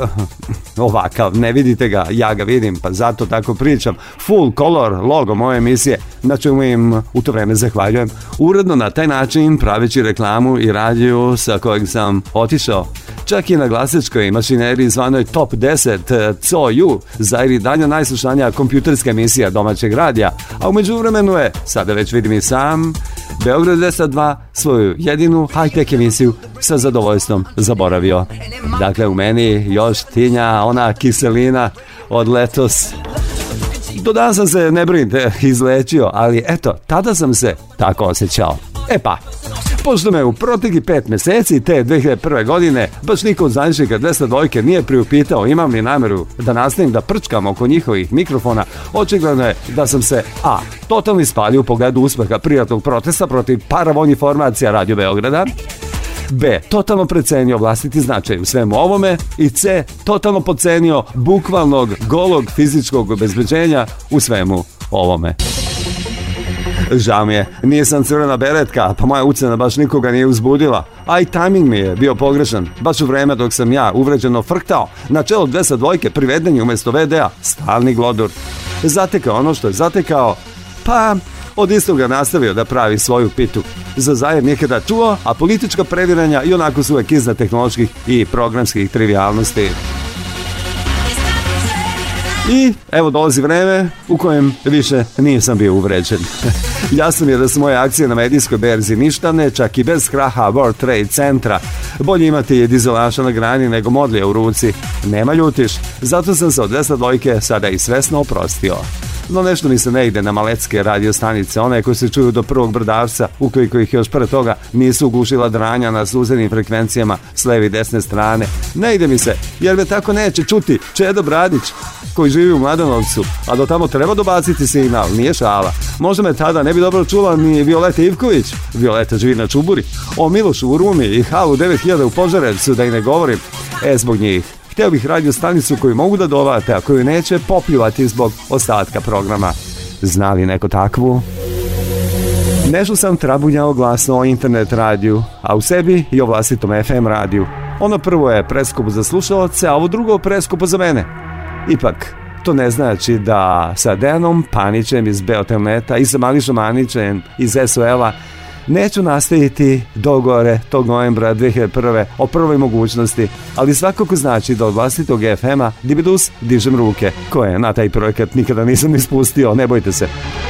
ovakav, ne vidite ga, ja ga vidim, pa zato tako pričam. Full color logo moje emisije, na čemu im u to vreme zahvaljujem. Uredno na taj način praveći reklamu i radiju sa kojeg sam otišao. Čak i na glasečkoj mašineriji zvanoj Top 10 eh, COU, za i dalje najslušanija kompjuterska emisija domaćeg radija, a umeđu vremenu je, sada već vidim i sam, Beograd 202 svoju jedinu uistinu high-tech emisiju sa zadovoljstvom zaboravio. Dakle, u meni još tinja ona kiselina od letos. Do danas sam se, ne brinite, izlečio, ali eto, tada sam se tako osjećao. E pa... Pošto me u protekli pet meseci te 2001. godine baš niko od 202. nije priupitao imam li nameru da nastavim da prčkam oko njihovih mikrofona, očigledno je da sam se a. totalno spalio u pogledu uspeha prijatnog protesta protiv paravojnih formacija Radio Beograda, B. Totalno precenio vlastiti značaj u svemu ovome i C. Totalno pocenio bukvalnog, golog fizičkog obezbeđenja u svemu ovome. Žao mi je, nisam crvena beretka, pa moja ucena baš nikoga nije uzbudila. A i timing mi je bio pogrešan. Baš u vreme dok sam ja uvređeno frktao, na čelo 202 priveden je umjesto VD-a stalni glodur. Zatekao ono što je zatekao, pa od istoga nastavio da pravi svoju pitu. Za zajem je kada čuo, a politička previranja i onako su uvek iznad tehnoloških i programskih trivialnosti. I evo dolazi vreme u kojem više nisam bio uvređen. Jasno mi je da su moje akcije na medijskoj berzi ništavne, čak i bez kraha World Trade centra. Bolje imati dizelaša na grani nego modlje u ruci. Nema ljutiš, zato sam se od 10 sada i svesno oprostio. No nešto mi se ne ide na malecke radio stanice, one koje se čuju do prvog brdavca, ukoliko ih još pre toga nisu ugušila dranja na suzenim frekvencijama s leve i desne strane. Ne ide mi se, jer me tako neće čuti Čedo Bradić koji živi u Mladenovcu, a do tamo treba dobaciti signal, nije šala. Možda me tada ne bi dobro čula ni Violeta Ivković, Violeta živi na Čuburi, o Milošu u Rumi i Halu 9000 u Požarevcu, da i ne govorim, e zbog njih. Hteo bih radio stanicu koju mogu da dovate, a koju neće popljuvati zbog ostatka programa. Zna li neko takvu? Nešto sam trabunjao glasno o internet radiju, a u sebi i o vlastitom FM radiju. Ono prvo je preskupo za slušalce, a ovo drugo preskupo za mene. Ipak, to ne znači da sa Dejanom Panićem iz Beotelneta i sa Mališom Anićem iz SOL-a neću nastaviti dogore tog novembra 2001. o prvoj mogućnosti, ali svakako znači da od vlastitog FM-a Dibidus dižem ruke, koje na taj projekat nikada nisam ispustio, ne bojte se.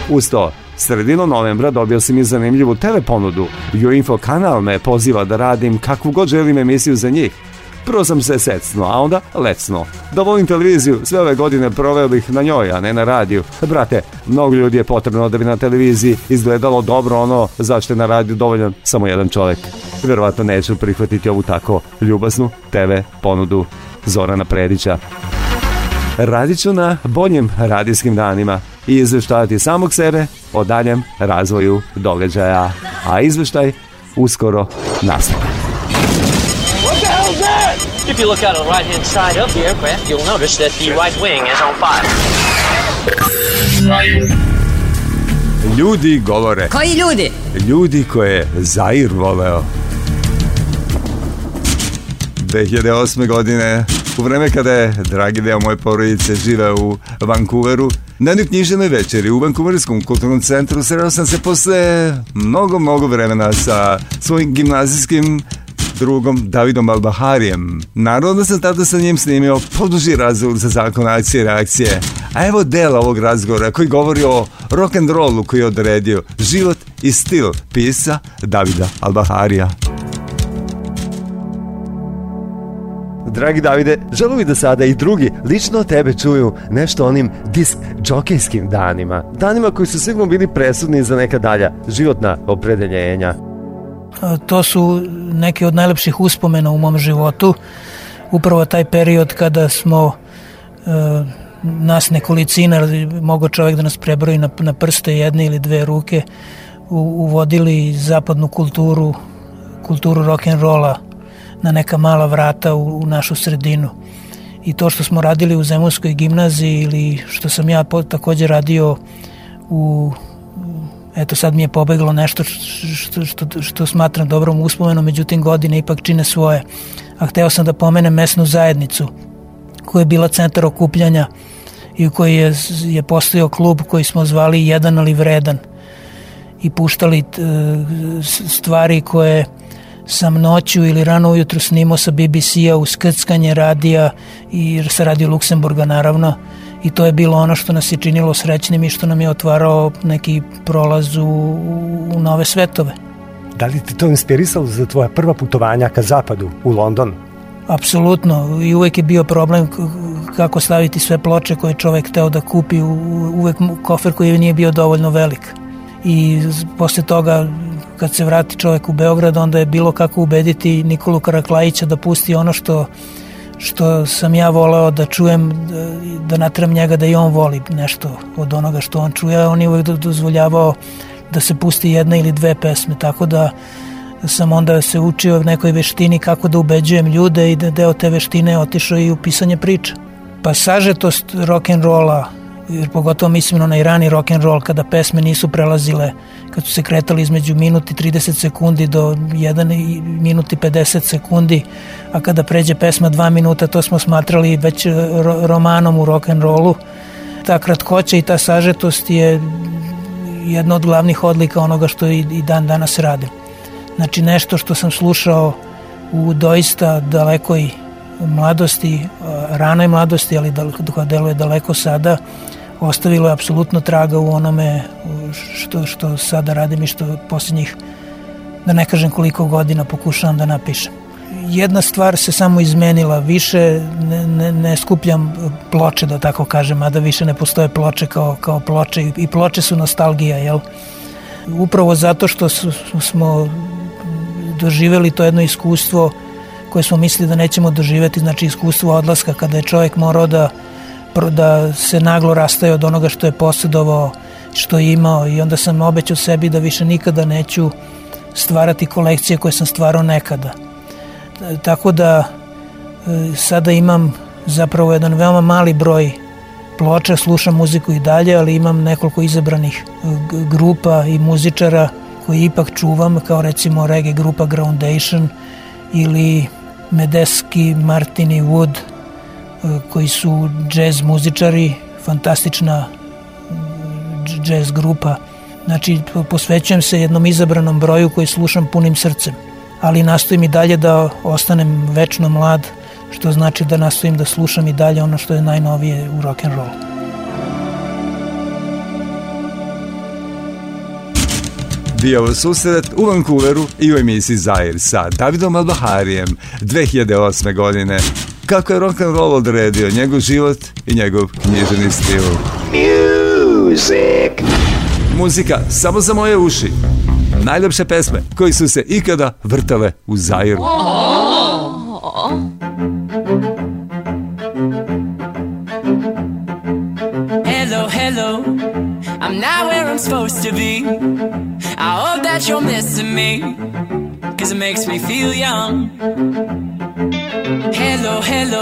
Uz to, Sredinom novembra dobio sam i zanimljivu teleponudu. Joinfo kanal me poziva da radim kakvu god želim emisiju za njih. Prvo sam se secno, a onda lecno. Da volim televiziju, sve ove godine proveo bih na njoj, a ne na radiju. Brate, mnogo ljudi je potrebno da bi na televiziji izgledalo dobro ono zašto je na radiju dovoljan samo jedan čovjek. Vjerovatno neću prihvatiti ovu tako ljubaznu TV ponudu Zorana Predića. Radit ću na boljim radijskim danima i izveštavati samog sebe o daljem razvoju događaja, a izveštaj uskoro nastavlja. If you look out on the right-hand side of the aircraft, you'll notice that the right wing is on fire. Ljudi govore. Koji ljudi? Ljudi koje je Zair voleo. 2008. godine, u vreme kada je dragi deo moje porodice žive u Vancouveru, na jednoj književnoj večeri u Vancouverskom kulturnom centru sreo sam se posle mnogo, mnogo vremena sa svojim gimnazijskim drugom Davidom Albaharijem. Naravno da sam tada sa njim snimio poduži razgovor za zakon akcije i reakcije. A evo dela ovog razgovora koji govori o rock and rollu koji je odredio život i stil pisa Davida Albaharija. Dragi Davide, želim bi da sada i drugi lično o tebe čuju nešto onim disk džokejskim danima. Danima koji su sigurno bili presudni za neka dalja životna opredeljenja to su neki od najlepših uspomena u mom životu. Upravo taj period kada smo e, nas nekolicina, mogo čovjek da nas prebroji na, na prste jedne ili dve ruke, u, uvodili zapadnu kulturu, kulturu rock'n'rolla na neka mala vrata u, u našu sredinu. I to što smo radili u Zemunskoj gimnaziji ili što sam ja takođe radio u eto sad mi je pobeglo nešto što, što, što što smatram dobrom uspomenom, međutim godine ipak čine svoje. A hteo sam da pomenem mesnu zajednicu koja je bila centar okupljanja i u koji je, je postojao klub koji smo zvali jedan ali vredan i puštali e, stvari koje sam noću ili rano ujutru snimao sa BBC-a uz krckanje radija i sa radio Luksemburga naravno i to je bilo ono što nas je činilo srećnim i što nam je otvarao neki prolaz u, u nove svetove. Da li ti to inspirisalo za tvoja prva putovanja ka zapadu, u London? Apsolutno, i uvek je bio problem kako staviti sve ploče koje čovek teo da kupi, uvek kofer koji nije bio dovoljno velik. I posle toga, kad se vrati čovek u Beograd, onda je bilo kako ubediti Nikolu Karaklajića da pusti ono što što sam ja voleo da čujem, da, da natram njega da i on voli nešto od onoga što on čuje, on je uvek dozvoljavao da se pusti jedna ili dve pesme, tako da sam onda se učio nekoj veštini kako da ubeđujem ljude i da deo te veštine otišao i u pisanje priča. Pa sažetost rock'n'rolla, jer pogotovo mislim na onaj rani rock and roll kada pesme nisu prelazile kad su se kretali između minuti 30 sekundi do 1 minuti 50 sekundi a kada pređe pesma 2 minuta to smo smatrali već e, romanom u rock and rollu ta kratkoća i ta sažetost je jedna od glavnih odlika onoga što i, i dan danas radim znači nešto što sam slušao u doista dalekoj mladosti, e, ranoj mladosti, ali koja deluje daleko sada, ostavilo je apsolutno traga u onome što, što sada radim i što posljednjih, da ne kažem koliko godina, pokušavam da napišem. Jedna stvar se samo izmenila, više ne, ne, ne skupljam ploče, da tako kažem, a da više ne postoje ploče kao, kao ploče i ploče su nostalgija, jel? Upravo zato što su, smo doživeli to jedno iskustvo koje smo mislili da nećemo doživeti, znači iskustvo odlaska kada je čovjek morao da da se naglo rastaje od onoga što je posjedovao, što je imao i onda sam obećao sebi da više nikada neću stvarati kolekcije koje sam stvarao nekada. Tako da e, sada imam zapravo jedan veoma mali broj ploča, slušam muziku i dalje, ali imam nekoliko izabranih e, grupa i muzičara koji ipak čuvam, kao recimo reggae grupa Groundation ili Medeski, Martini Wood, koji su džez muzičari, fantastična džez grupa. Znači, posvećujem se jednom izabranom broju koji slušam punim srcem, ali nastojim i dalje da ostanem večno mlad, što znači da nastojim da slušam i dalje ono što je najnovije u rock'n'rollu. bio u susret u Vancouveru i u emisiji Zair sa Davidom Albaharijem 2008. godine kako je rock and roll odredio njegov život i njegov knjiženi stil. Music. Muzika samo za moje uši. Najljepše pesme koji su se ikada vrtale u Zairu. Hello, hello. I'm not where I'm supposed to be. I hope that you're missing me. Cause it makes me feel young. Hello, hello.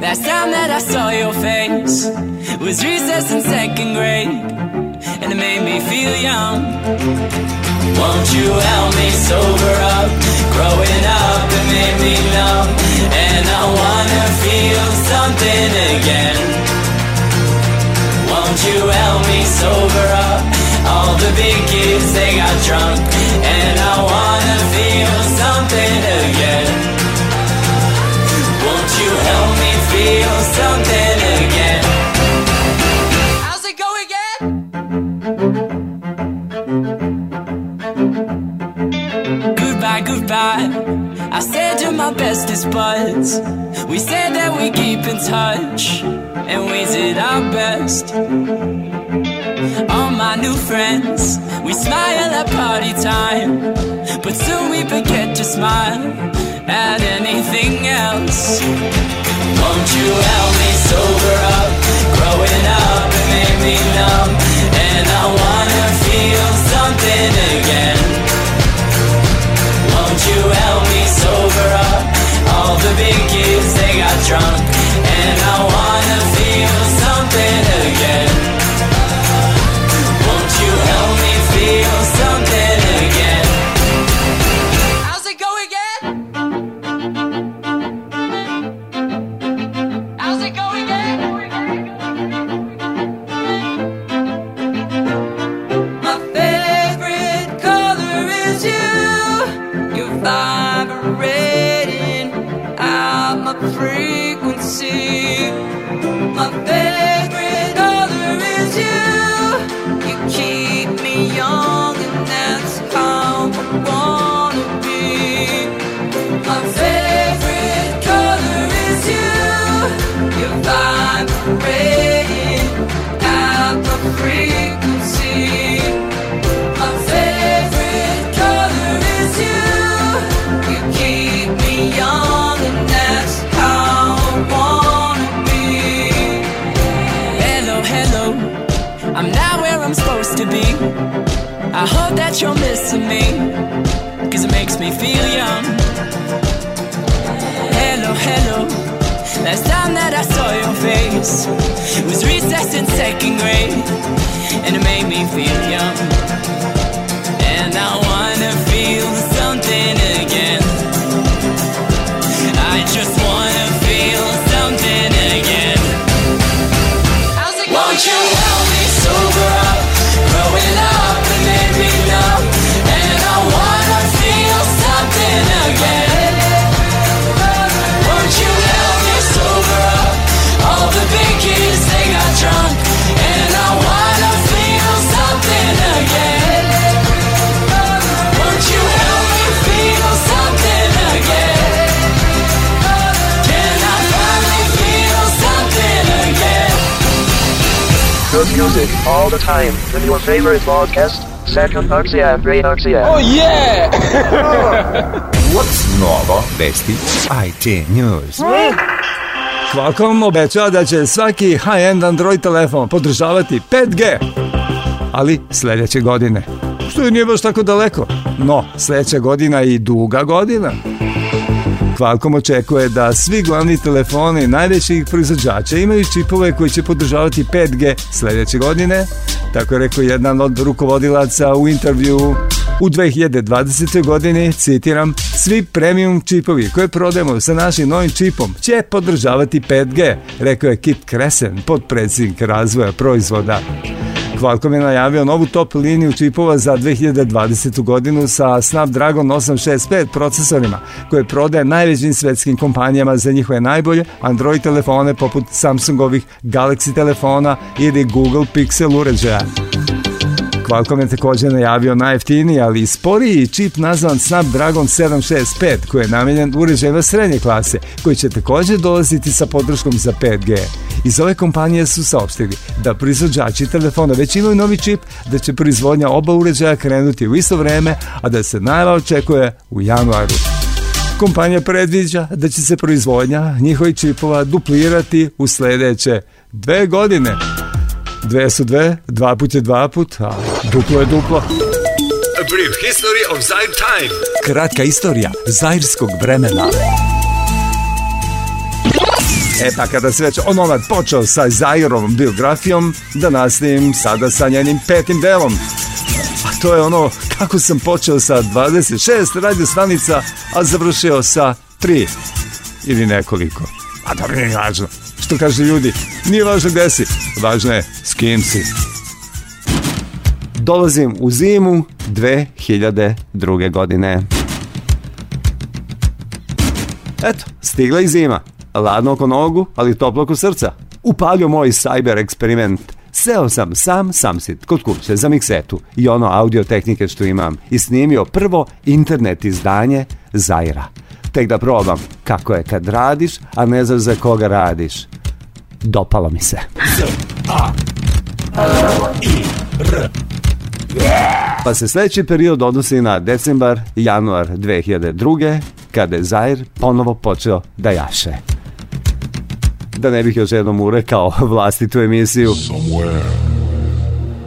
Last time that I saw your face was recess in second grade, and it made me feel young. Won't you help me sober up? Growing up, it made me numb, and I wanna feel something again. Won't you help me sober up? All the big kids, they got drunk, and I wanna feel something again. fastest buds. We said that we keep in touch, and we did our best. All my new friends, we smile at party time, but soon we forget to smile at anything else. Won't you help me sober up? Growing up and made me numb, and I wanna feel something again. Won't you help me sober up? All the big kids, they got drunk. And I wanna feel something again. that you're missing me. Cause it makes me feel young. Hello, hello. Last time that I saw your face was recess in second grade. And it made me feel young. And I wanna feel something again. I just wanna feel something again. I was like, won't you help music all the time with your favorite podcast, Second Arxia, Ray Arxia. Oh yeah! What's novo? Vesti IT News. Qualcomm obećava da će svaki high-end Android telefon podržavati 5G, ali sledeće godine. Što je nije baš tako daleko. No, sledeća godina je i duga godina. Qualcomm očekuje da svi glavni telefoni najvećih proizvođača imaju čipove koji će podržavati 5G sledeće godine, tako je rekao jedan od rukovodilaca u intervju u 2020. godini, citiram, svi premium čipovi koje prodajemo sa našim novim čipom će podržavati 5G, rekao je Kit Kresen, podpredsjednik razvoja proizvoda. Qualcomm je najavio novu top liniju čipova za 2020. godinu sa Snapdragon 865 procesorima, koje prodaje najvećim svetskim kompanijama za njihove najbolje Android telefone poput Samsungovih Galaxy telefona ili Google Pixel uređaja. Qualcomm je također najavio najjeftiniji, ali i sporiji čip nazvan Snapdragon 765, koji je namenjen uređajima srednje klase, koji će također dolaziti sa podrškom za 5G. Iz ove kompanije su saopštili da proizvođači telefona već imaju novi čip, da će proizvodnja oba uređaja krenuti u isto vreme, a da se najava očekuje u januaru. Kompanija predviđa da će se proizvodnja njihovih čipova duplirati u sledeće dve godine. Dve su dve, dva put je dva put, a duplo je duplo. A brief history of Zair time. Kratka istorija zairskog vremena. E pa kada se već onomad počeo sa Zairovom biografijom, da nastavim sada sa njenim petim delom. A to je ono kako sam počeo sa 26 radio a završio sa 3 ili nekoliko. A dobro, nije važno zato kaže ljudi, nije važno gde si, važno je s kim si. Dolazim u zimu 2002. godine. Eto, stigla i zima. Ladno oko nogu, ali toplo oko srca. Upalio moj cyber eksperiment. Seo sam sam samsit kod kuće za miksetu i ono audio tehnike što imam i snimio prvo internet izdanje Zaira. Tek da probam kako je kad radiš, a ne znaš za koga radiš dopalo mi se. Pa se sledeći period odnosi na decembar januar 2002. kada je Zair ponovo počeo da jaše. Da ne bih još jednom urekao vlastitu emisiju.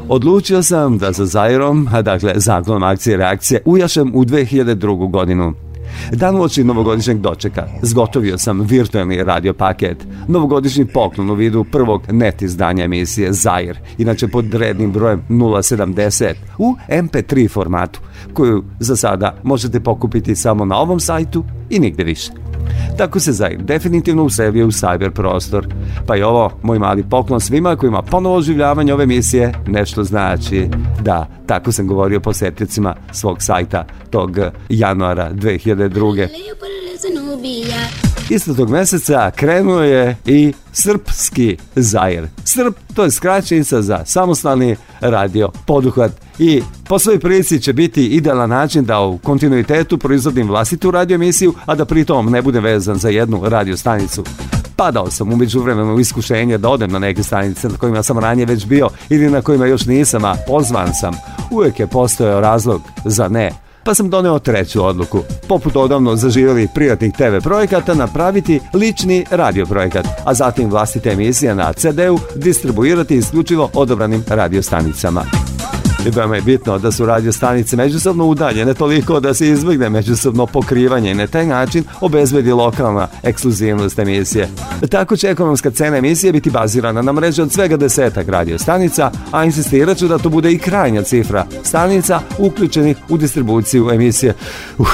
Odlučio sam da sa Zairom, a dakle zakonom akcije reakcije, ujašem u 2002. godinu. Dan uoči novogodišnjeg dočeka zgotovio sam virtualni radio paket, novogodišnji poklon u vidu prvog net izdanja emisije Zair, inače pod rednim brojem 070 u MP3 formatu, koju za sada možete pokupiti samo na ovom sajtu i nigde više. Tako se Zair definitivno uselio u cyber prostor. Pa i ovo, moj mali poklon svima kojima ponovo oživljavanje ove misije nešto znači. Da, tako sam govorio posjetnicima svog sajta tog januara 2002. Isto tog meseca krenuo je i Srpski zajer. Srp to je skraćenica za samostalni radio poduhvat i po svoj prilici će biti idealan način da u kontinuitetu proizvodim vlastitu radioemisiju, a da pritom ne bude vezan za jednu radio stanicu padao sam umeđu vremenu u iskušenje da odem na neke stanice na kojima sam ranije već bio ili na kojima još nisam, a pozvan sam. Uvijek je postojao razlog za ne pa sam doneo treću odluku. Poput odavno zaživjeli privatnih TV projekata napraviti lični radio projekat, a zatim vlastite emisije na CD-u distribuirati isključivo odobranim radiostanicama i znači, veoma je bitno da su radio stanice međusobno udaljene toliko da se izbjegne međusobno pokrivanje i na taj način obezbedi lokalna ekskluzivnost emisije. Tako će ekonomska cena emisije biti bazirana na mreži od svega desetak radio stanica, a insistirat ću da to bude i krajnja cifra stanica uključenih u distribuciju emisije. Uf.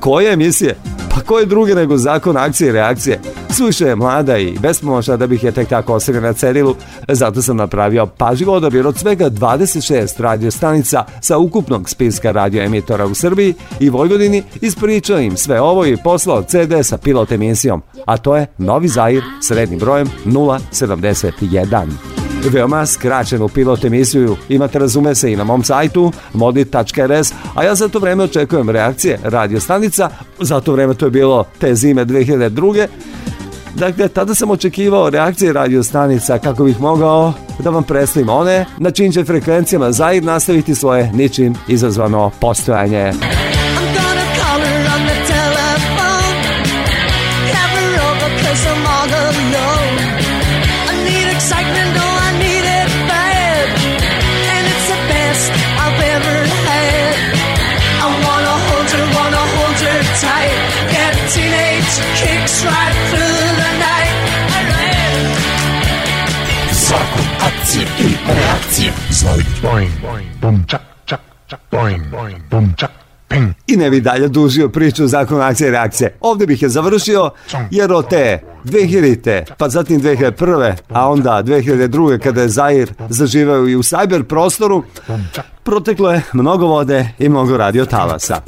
Koje emisije? koje druge nego zakon akcije i reakcije? Suviše je mlada i bespomoćna da bih je tek tako ostavio na cedilu, zato sam napravio pažljiv odabir od svega 26 radiostanica sa ukupnog spiska radioemitora u Srbiji i Vojvodini, ispričao im sve ovo i poslao CD sa pilot emisijom, a to je Novi Zair srednim brojem 071 veoma skraćenu pilot emisiju imate razume se i na mom sajtu modit.rs, a ja za to vreme očekujem reakcije radio stanica, za to vreme to je bilo te zime 2002. Dakle, tada sam očekivao reakcije radio stanica kako bih mogao da vam preslim one na čim će frekvencijama zajedno nastaviti svoje ničim izazvano postojanje. Akcije. Izvolite. Boing, boing, bum, čak, čak, čak, boing, boing, bum, čak, ping. I ne bi dalje dužio priču zakon akcije i reakcije. Ovde bih je završio, jer o te 2000. pa zatim 2001. a onda 2002. kada je Zair zaživao i u cyber prostoru, proteklo je mnogo vode i mnogo radio talasa.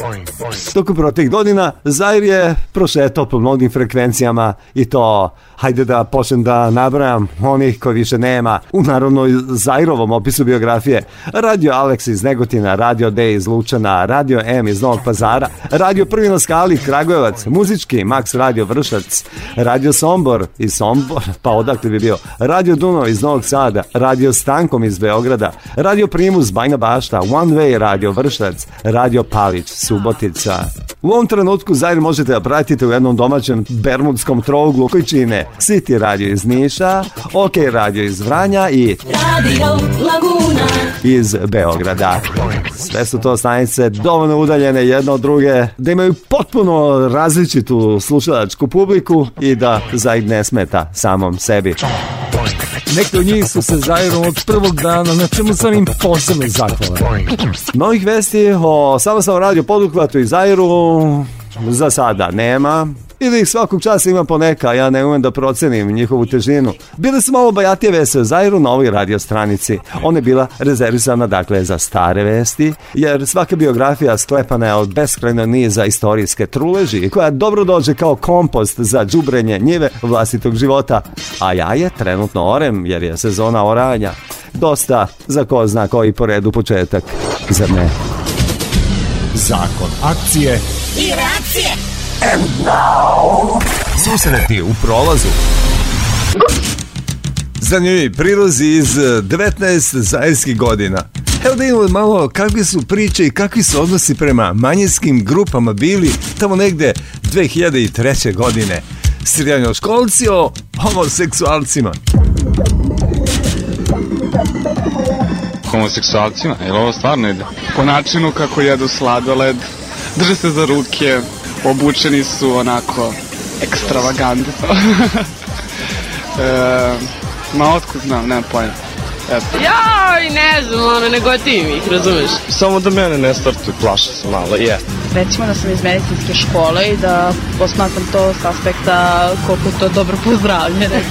Toku protek godina Zair je prošetao po mnogim frekvencijama i to, hajde da počnem da nabrajam onih koji više nema. U narodnoj Zairovom opisu biografije Radio Alex iz Negotina, Radio D iz Lučana, Radio M iz Novog Pazara, Radio Prvi na skali Kragujevac, Muzički, Max Radio Vršac, Radio Son Sombor iz Sombor, pa odakle bi bio, Radio Duno iz Novog Sada, Radio Stankom iz Beograda, Radio Primus Bajna Bašta, One Way Radio Vršac, Radio Palić, Subotica. U ovom trenutku zajedno možete da pratite u jednom domaćem bermudskom trouglu koji čine City Radio iz Niša, OK Radio iz Vranja i Radio Laguna iz Beograda. Sve su to stanice dovoljno udaljene jedno od druge, da imaju potpuno različitu slušalačku publiku i da zdaj ne smeta samom sebi. Neki od njih su se zairom od prvog dana, na čemu sam im posebno zahvalan. Novih vesti o Samostalnom radio poduhvatu i zairu Za sada nema. Ili ih svakog časa ima poneka, ja ne umem da procenim njihovu težinu. Bile su malo bajatije vese Zairu na ovoj radio stranici. Ona je bila rezervisana dakle za stare vesti, jer svaka biografija sklepana je od beskrajno niza istorijske truleži, koja dobro dođe kao kompost za džubrenje njive vlastitog života. A ja je trenutno orem, jer je sezona oranja. Dosta za ko zna koji po početak za me zakon akcije i reakcije. And now... Susreti u prolazu. Zanimljivi prilozi iz 19 eh, zajedskih godina. Evo da imamo malo kakve su priče i kakvi su odnosi prema manjinskim grupama bili tamo negde 2003. godine. Sredjanoškolci o homoseksualcima homoseksualcima, jer ovo stvarno ide. Po načinu kako jedu sladoled, drže se za ruke, obučeni su onako ekstravagantno. e, ma otkud znam, nemam pojma. Eto. Joj, ne znam, ono, nego ti mi ih, razumeš? Samo da mene ne startuju, plaša se malo, je. Recimo da sam iz medicinske škole i da posmatram to s aspekta koliko to dobro pozdravljene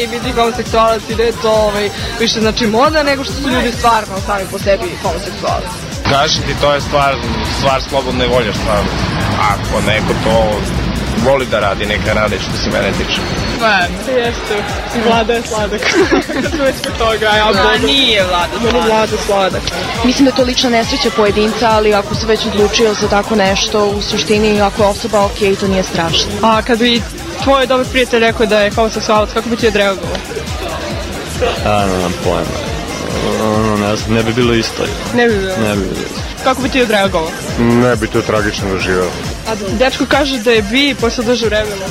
i biti homoseksualac i da je to ovaj, više znači moda nego što su ljudi stvarno sami po sebi homoseksualci. Kažem ti, to je stvar, stvar slobodne volje, stvarno. Ako neko to voli da radi, neka radi što se mene tiče. Ne, pa jeste. Vlada je sladak. Kad smo već kod toga, ja da, bodu. A nije vlada sladak. Meni vlada sladak. Mislim da je to lična nesreća pojedinca, ali ako se već odlučio za tako nešto, u suštini, ako je osoba ok, to nije strašno. A kad bi tvoj dobar prijatelj rekao da je homoseksualac, kako bi ti odreagovao? A, nemam pojma. Ono, ne, znam, ne bi bilo isto. Ne bi bilo? Ne bi bilo isto. Kako bi ti odreagovao? Ne bi to tragično doživao. A dečko kaže da je bi posle duže vremena.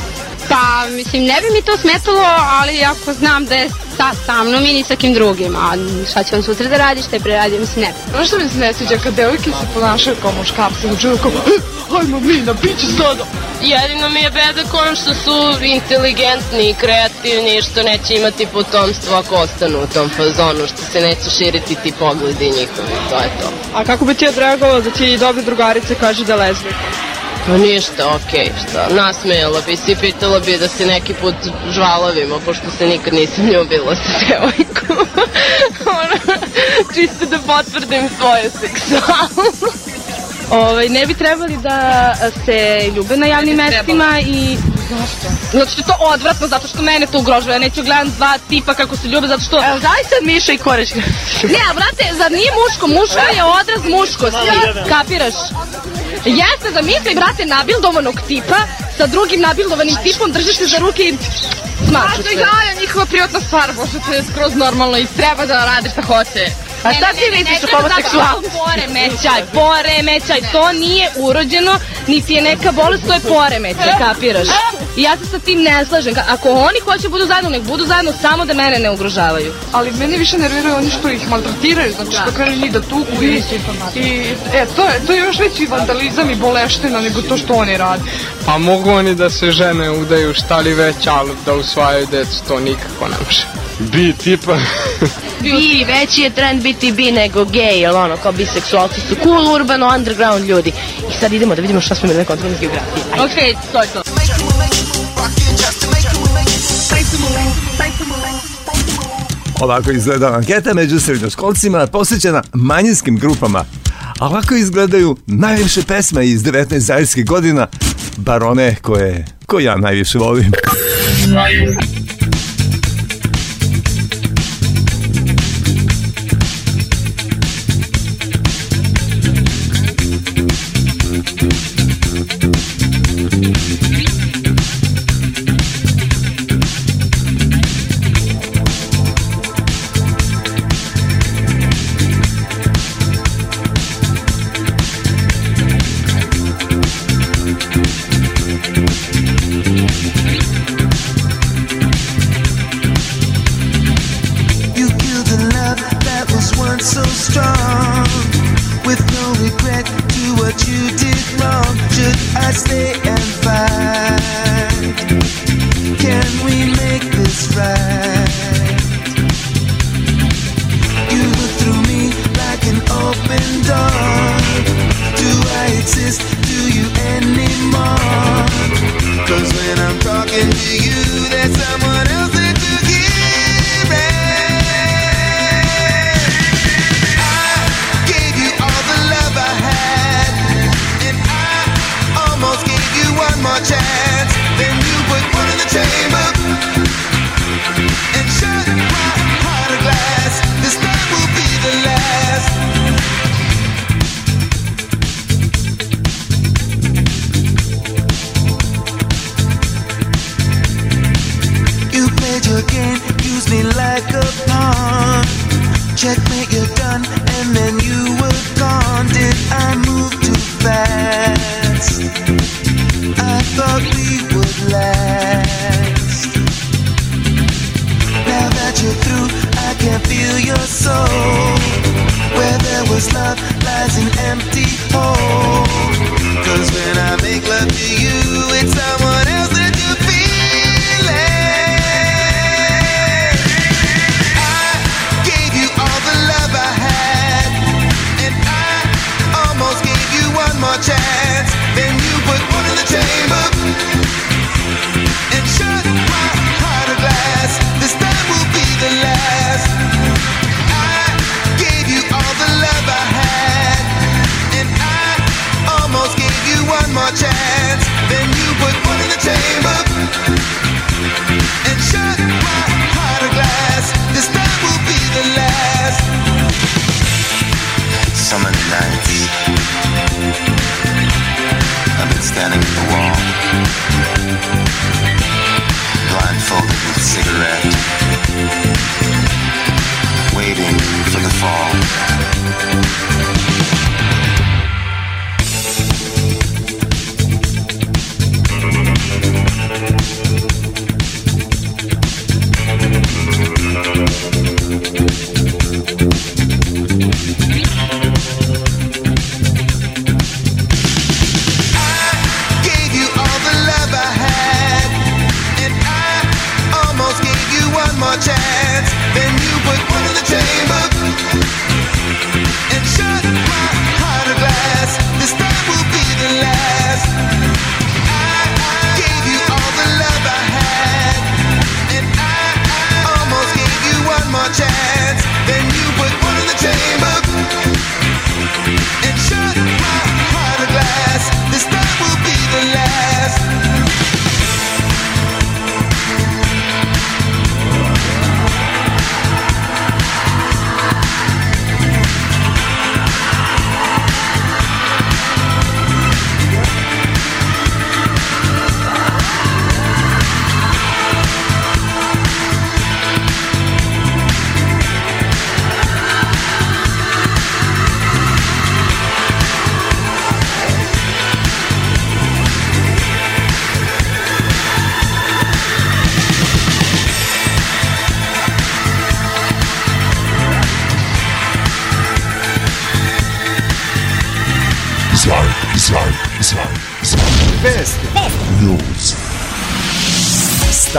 Pa, mislim, ne bi mi to smetalo, ali ako znam da je sa, sa mnom i ni sa kim drugim, a šta će on sutra da radi, šta je preradio, mislim, ne bi. Znaš što mi se ne sviđa kad devojke se ponašaju kao muškarci, učinu kao, eh, hajmo mi na piće sada. Jedino mi je beda kojom što su inteligentni i kreativni i što neće imati potomstvo ako ostanu u tom fazonu, što se neće širiti ti pogledi njihovi, to je to. A kako bi ti odreagovala da ti dobre drugarice kaže da je lezbika? Pa ništa, okej, okay, šta. Nasmejala bi se i pitala bi da se neki put žvalavimo, pošto se nikad nisam ljubila sa devojkom. Ona, Čisto da potvrdim svoje seksualnost. Ovaj, ne bi trebali da se ljube na javnim mestima i Zašto? Zato to odvratno, zato što mene to ugrožava. Ja neću gledam dva tipa kako se ljube, zato što... Evo, daj sad Miša i Koreć. ne, a brate, zar nije muško? Muško je odraz muškosti. Kapiraš? Jeste, zamisli, brate, nabildovanog tipa sa drugim nabildovanim tipom, držiš se za ruke i smaču se. A to je njihova prijatna stvar, pošto to je skroz normalno i treba da radi šta hoće. A šta ti misliš o homoseksualnosti? Poremećaj, poremećaj, to nije urođeno, niti je neka bolest, to je poremećaj, kapiraš? I ja se sa tim ne slažem. Ako oni hoće budu zajedno, nek budu zajedno samo da mene ne ugrožavaju. Ali mene više nerviraju oni što ih maltretiraju, znači što da. krenu njih da tuku i, i e, to, je, to je još veći vandalizam i boleština nego to što oni rade. Pa mogu oni da se žene udaju šta li već, ali da usvajaju decu, to nikako ne može bi tipa... bi, veći je trend biti bi nego gej, ili ono, kao biseksualci su cool, urbano, underground ljudi. I sad idemo da vidimo šta smo imali na kontrolnih geografije Ajde. Ok, je to. Ovako izgleda anketa među srednjoškolcima posvećena manjinskim grupama. A ovako izgledaju najviše pesme iz 19 zajedskih godina, bar one koje, koje ja najviše volim.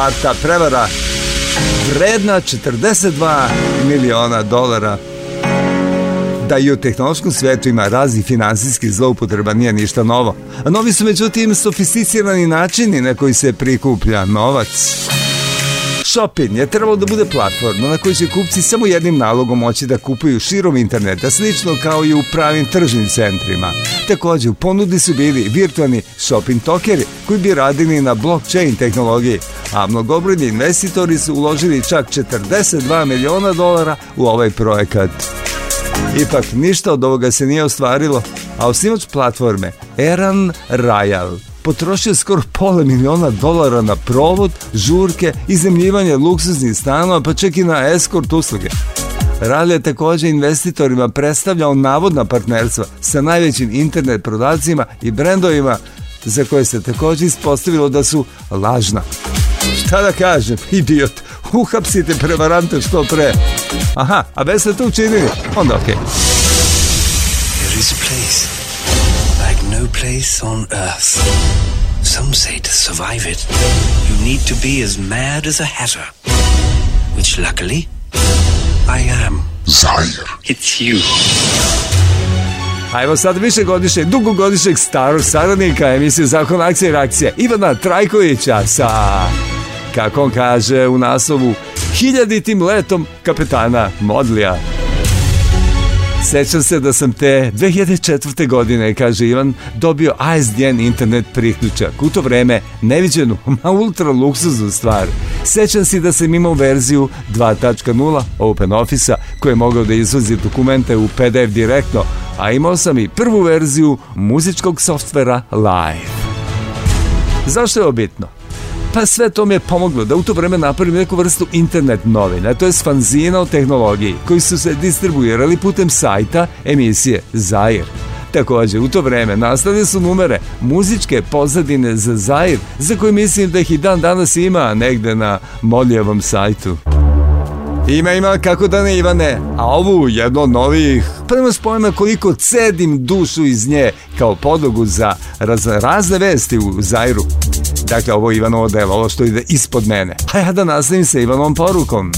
karta prevara vredna 42 miliona dolara da i u tehnološkom svetu ima razni finansijski zloupotreba nije ništa novo. A novi su međutim sofisticirani načini na koji se prikuplja novac. Shopping je trebalo da bude platforma na kojoj će kupci samo jednim nalogom moći da kupuju širom interneta, slično kao i u pravim tržnim centrima. Takođe, u ponudi su bili virtualni shopping tokeri koji bi radili na blockchain tehnologiji, a mnogobrojni investitori su uložili čak 42 miliona dolara u ovaj projekat. Ipak ništa od ovoga se nije ostvarilo, a osnivač platforme Eran Rajal potrošio skoro pola miliona dolara na provod, žurke, izemljivanje luksuznih stanova pa čak i na eskort usluge. Rajal je također investitorima predstavljao navodna partnerstva sa najvećim internet prodavcima i brendovima za koje se takođe ispostavilo da su lažna. Šta da kažem, idiot, uhapsite prevarante što pre. Aha, a već ste to učinili, onda okej. Okay. There is a place like no place on earth. Some say to survive it, you need to be as mad as a hatter. Which luckily, I am. Zaire. It's you. A evo sad višegodišnjeg, dugogodišnjeg starog saradnika emisije Zakon akcije i reakcije Ivana Trajkovića sa, kako on kaže u naslovu, hiljaditim letom kapetana Modlija. Sećam se da sam te 2004. godine, kaže Ivan, dobio ASDN internet priključak. U to vreme neviđenu, ma ultra luksuznu stvar. Sećam se da sam imao verziju 2.0 Open Office-a koji je mogao da izvozi dokumente u PDF direktno, a imao sam i prvu verziju muzičkog softvera Live. Zašto je ovo Pa sve to mi je pomoglo da u to vreme napravim neku vrstu internet novina, to je fanzina o tehnologiji, koji su se distribuirali putem sajta emisije Zair. Takođe, u to vreme nastale su numere muzičke pozadine za Zair, za koje mislim da ih i dan danas ima negde na modljevom sajtu. Ima, ima, kako da ne, Ivane, a ovu jedno novih. Prema pa spojima koliko cedim dušu iz nje kao podlogu za razne, razne vesti u Zairu. Dakle, ovo je Ivanovo delo, što ide ispod mene. A ja da nastavim sa Ivanom porukom.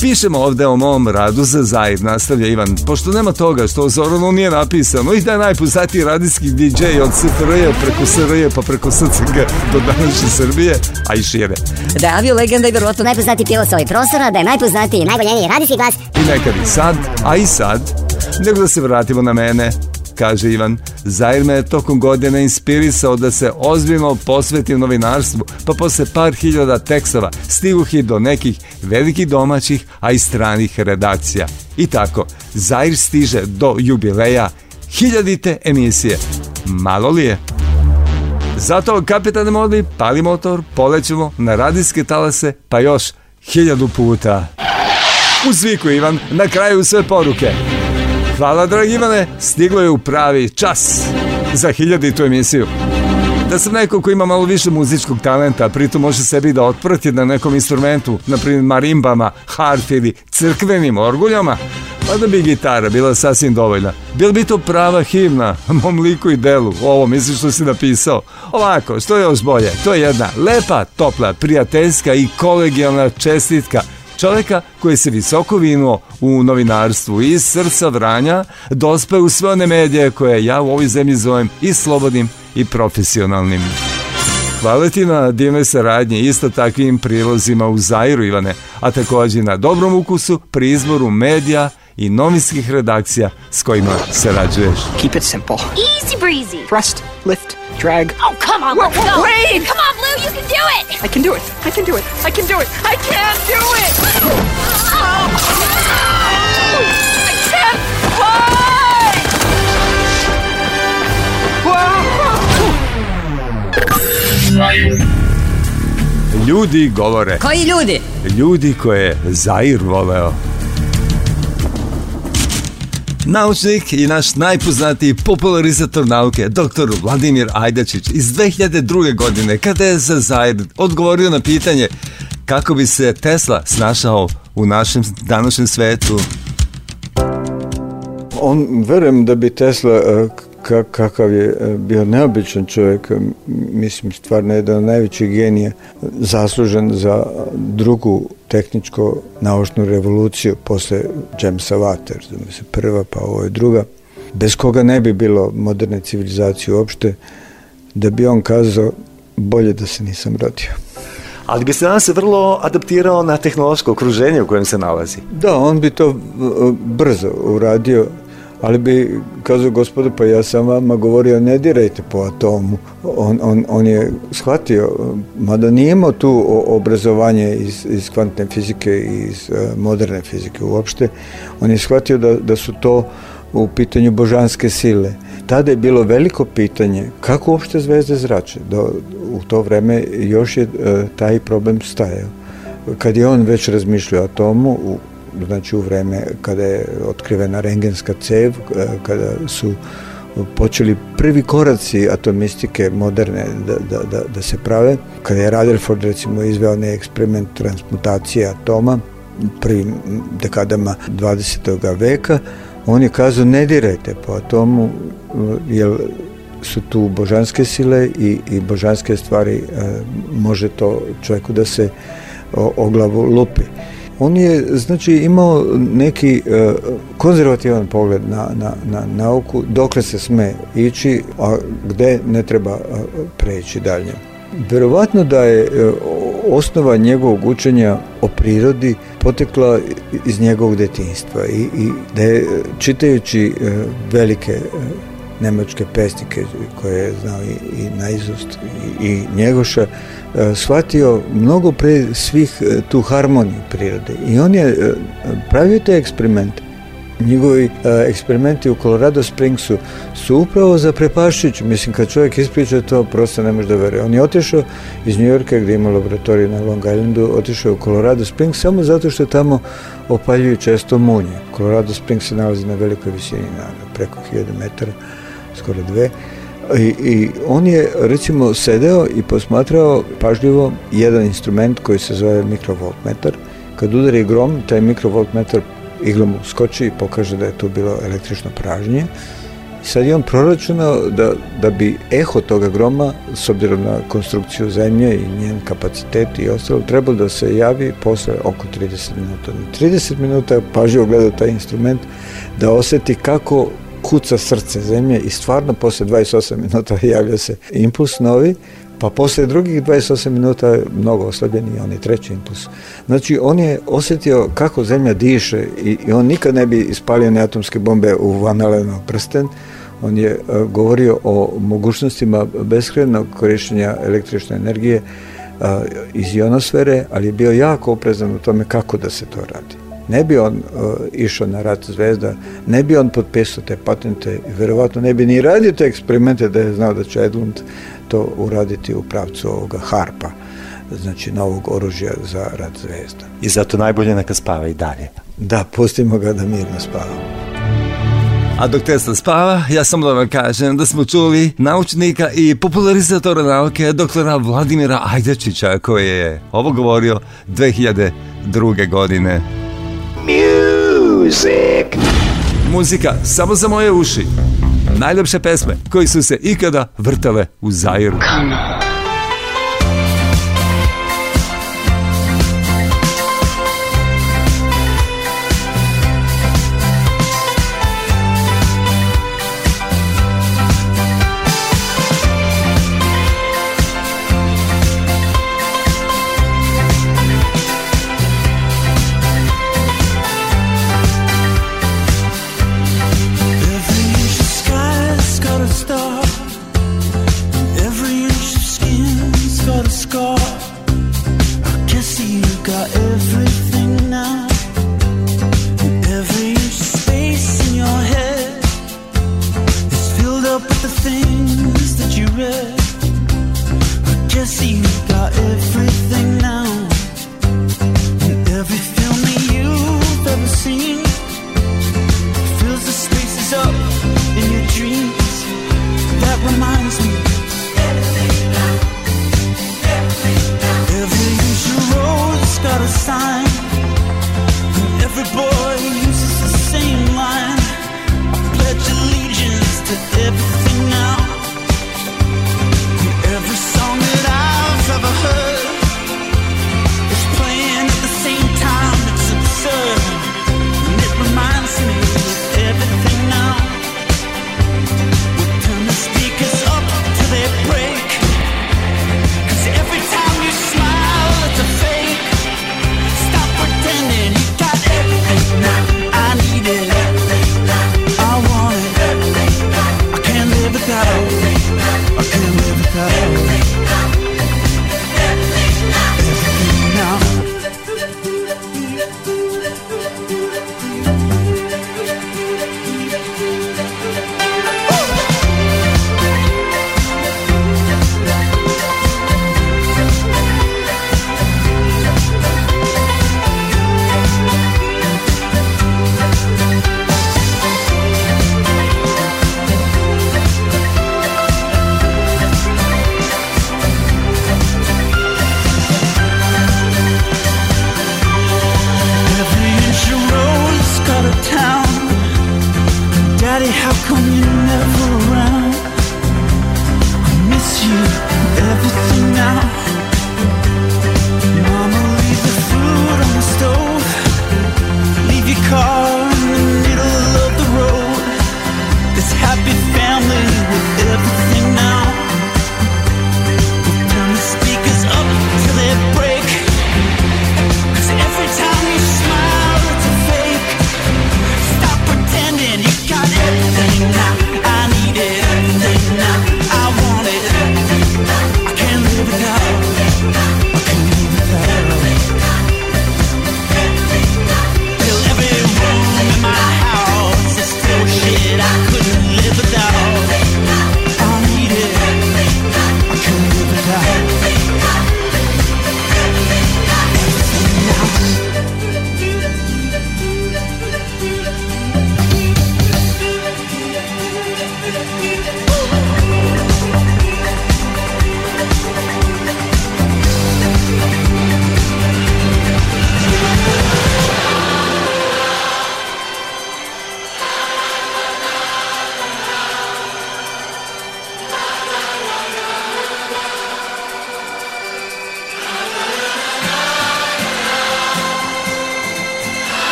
Pišemo ovde o mom radu za Zaid, nastavlja Ivan, pošto nema toga što o Zoranu nije napisano i da je najpoznatiji radijski DJ od SFRJ preko SRJ pa preko SCG do današnje Srbije, a i šire. Da je avio legenda i verovatno najpoznatiji pilot sa ovih prostora, da je najpoznatiji i najboljeniji radijski glas. I nekad i sad, a i sad, nego da se vratimo na mene, kaže Ivan. Zair me je tokom godina inspirisao da se ozbiljno posvetim novinarstvu, pa posle par hiljada tekstova stigoh i do nekih velikih domaćih, a i stranih redacija. I tako, Zair stiže do jubileja hiljadite emisije. Malo li je? Zato, kapitane Modi, pali motor, polećemo na radijske talase, pa još hiljadu puta. Uzviku Ivan, na kraju sve poruke. Hvala, dragi Ivane, stiglo je u pravi čas za hiljaditu emisiju. Da sam neko ko ima malo više muzičkog talenta, pritom može sebi da otprati na nekom instrumentu, na primjer marimbama, harf ili crkvenim orguljama, pa da bi gitara bila sasvim dovoljna. Bil bi to prava himna, mom liku i delu, ovo misliš što si napisao. Ovako, što je još bolje, to je jedna lepa, topla, prijateljska i kolegijalna čestitka Čoveka koji se visoko vinuo u novinarstvu iz srca Vranja dospe u sve one medije koje ja u ovoj zemlji zovem i slobodnim i profesionalnim. Hvala ti na divnoj saradnji isto takvim prilozima u Zairu, Ivane, a takođe na dobrom ukusu pri izboru medija i novinskih redakcija s kojima sarađuješ. Keep it simple. Easy breezy. Thrust, lift, Drag. Oh, come on, let's whoa, whoa, go. Wait. Come on, Blue, you can do it. I can do it. I can do it. I can do it. I can not do it. I can't fight. Wow. Ljudi govore. Koji ljudi? Ljudi koje Zair voleo. Naučnik i naš najpoznatiji popularizator nauke, dr. Vladimir Ajdačić, iz 2002. godine, kada je za Zajed odgovorio na pitanje kako bi se Tesla snašao u našem današnjem svetu on verujem da bi Tesla e, kakav je e, bio neobičan čovjek, mislim stvarno jedan od najvećih genija, zaslužen za drugu tehničko-naučnu revoluciju posle Jamesa Water, mislim, prva pa ovo je druga, bez koga ne bi bilo moderne civilizacije uopšte, da bi on kazao bolje da se nisam rodio. Ali bi se danas vrlo adaptirao na tehnološko okruženje u kojem se nalazi. Da, on bi to e, brzo uradio, ali bi kazao gospodu pa ja sam vama govorio ne dirajte po atomu on, on, on je shvatio mada nije imao tu obrazovanje iz, iz kvantne fizike i iz e, moderne fizike uopšte on je shvatio da, da su to u pitanju božanske sile tada je bilo veliko pitanje kako uopšte zvezde zrače Do, u to vreme još je e, taj problem stajao kad je on već razmišljao o tomu u znači u vreme kada je otkrivena rengenska cev, eh, kada su počeli prvi koraci atomistike moderne da, da, da, da se prave. Kada je Rutherford recimo izveo onaj eksperiment transmutacije atoma pri dekadama 20. veka, on je kazao ne dirajte po atomu eh, jer su tu božanske sile i, i božanske stvari eh, može to čovjeku da se o, o glavu lupi on je znači imao neki e, konzervativan pogled na, na, na nauku, dokle se sme ići, a gde ne treba e, preći dalje. Verovatno da je e, osnova njegovog učenja o prirodi potekla iz njegovog detinjstva i, i da je čitajući e, velike e, nemačke pesnike koje je znao i, i na izust i, i Njegoša, e, shvatio mnogo pre svih e, tu harmoniju prirode. I on je e, pravio te eksperimente. Njegovi e, eksperimenti u Colorado Springsu su upravo za Prepašić. Mislim, kad čovjek ispriča to, prosto ne može da veruje. On je otišao iz Njujorka, gdje ima laboratorije na Long Islandu, otišao u Colorado Springs samo zato što tamo opaljuju često munje. Colorado Springs se nalazi na velikoj visini, na preko 1000 metara skoro dve, I, I on je recimo sedeo i posmatrao pažljivo jedan instrument koji se zove mikrovoltmetar. Kad udari grom, taj mikrovoltmetar iglom skoči i pokaže da je to bilo električno pražnje. sad je on proračunao da, da bi eho toga groma, s obzirom na konstrukciju zemlje i njen kapacitet i ostalo, trebalo da se javi posle oko 30 minuta. 30 minuta pažljivo gleda taj instrument da oseti kako kuca srce zemlje i stvarno posle 28 minuta javlja se impuls novi, pa posle drugih 28 minuta mnogo oslabljen on je treći impuls. Znači, on je osetio kako zemlja diše i, i on nikad ne bi ispalio ne atomske bombe u vanaleno prsten, on je uh, govorio o mogućnostima beskrenog korišćenja električne energije uh, iz ionosfere, ali je bio jako oprezan u tome kako da se to radi ne bi on uh, išao na rat zvezda, ne bi on potpisao te patente i verovatno ne bi ni radio te eksperimente da je znao da će Edlund to uraditi u pravcu ovoga harpa znači novog oružja za rad zvezda. I zato najbolje neka spava i dalje. Da, pustimo ga da mirno spava. A dok Tesla spava, ja samo da vam kažem da smo čuli naučnika i popularizatora nauke doktora Vladimira Ajdečića koji je ovo govorio 2002. godine. Music. Muzika samo za moje uši. Najlepše pesme koji su se ikada vrtale u zairu. Come on.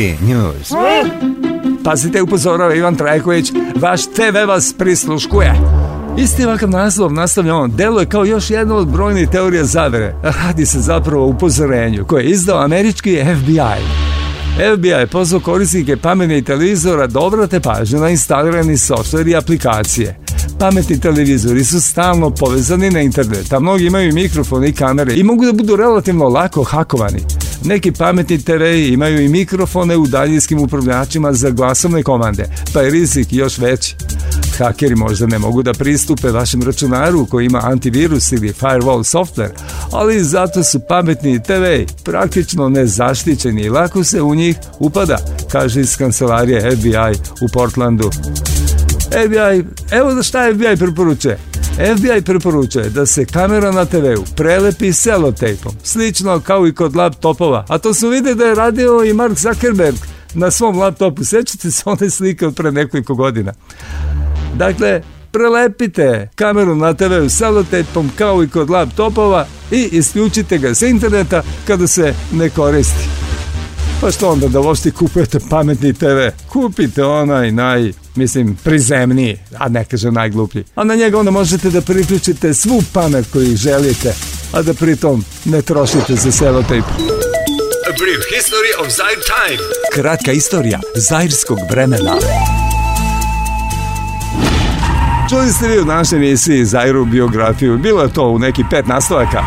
News. Pazite, upozorava Ivan Trajković, vaš TV vas prisluškuje. Isti ovakav naslov nastavlja on, deluje kao još jedna od brojnih teorija zavere. Radi se zapravo o upozorenju koje je izdao američki FBI. FBI je pozvao korisnike pametnih televizora da obrate pažnju na instalirani software i aplikacije. Pametni televizori su stalno povezani na internet, a mnogi imaju mikrofone i kamere i mogu da budu relativno lako hakovani. Neki pametni TV imaju i mikrofone u daljinskim upravljačima za glasovne komande, pa je rizik još veći. Hakeri možda ne mogu da pristupe vašem računaru koji ima antivirus ili firewall software, ali zato su pametni TV praktično nezaštićeni i lako se u njih upada, kaže iz kancelarije FBI u Portlandu. FBI, evo da šta FBI preporučuje. FBI preporučuje da se kamera na TV-u prelepi selotejpom, slično kao i kod laptopova, a to su vide da je radio i Mark Zuckerberg na svom laptopu. Sjećate se one slike od pre nekoliko godina. Dakle, prelepite kameru na TV-u selotejpom kao i kod laptopova i isključite ga sa interneta kada se ne koristi. Pa što onda da uopšte kupujete pametni TV? Kupite onaj naj mislim, prizemniji, a ne kažem najgluplji. A na njega onda možete da priključite svu pamet koju želite, a da pritom ne trošite za selotejp. A brief history of Zaire time. Kratka istorija zairskog vremena. Čuli ste vi u našoj emisiji Zairu biografiju, bilo je to u neki pet nastavaka.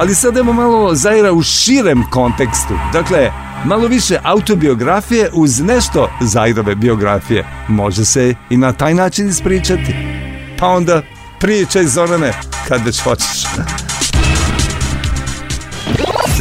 Ali sad imamo malo Zaira u širem kontekstu. Dakle, Malo više autobiografije uz nešto Zajdove biografije. Može se i na taj način ispričati. Pa onda pričaj Zorane kad već hoćeš.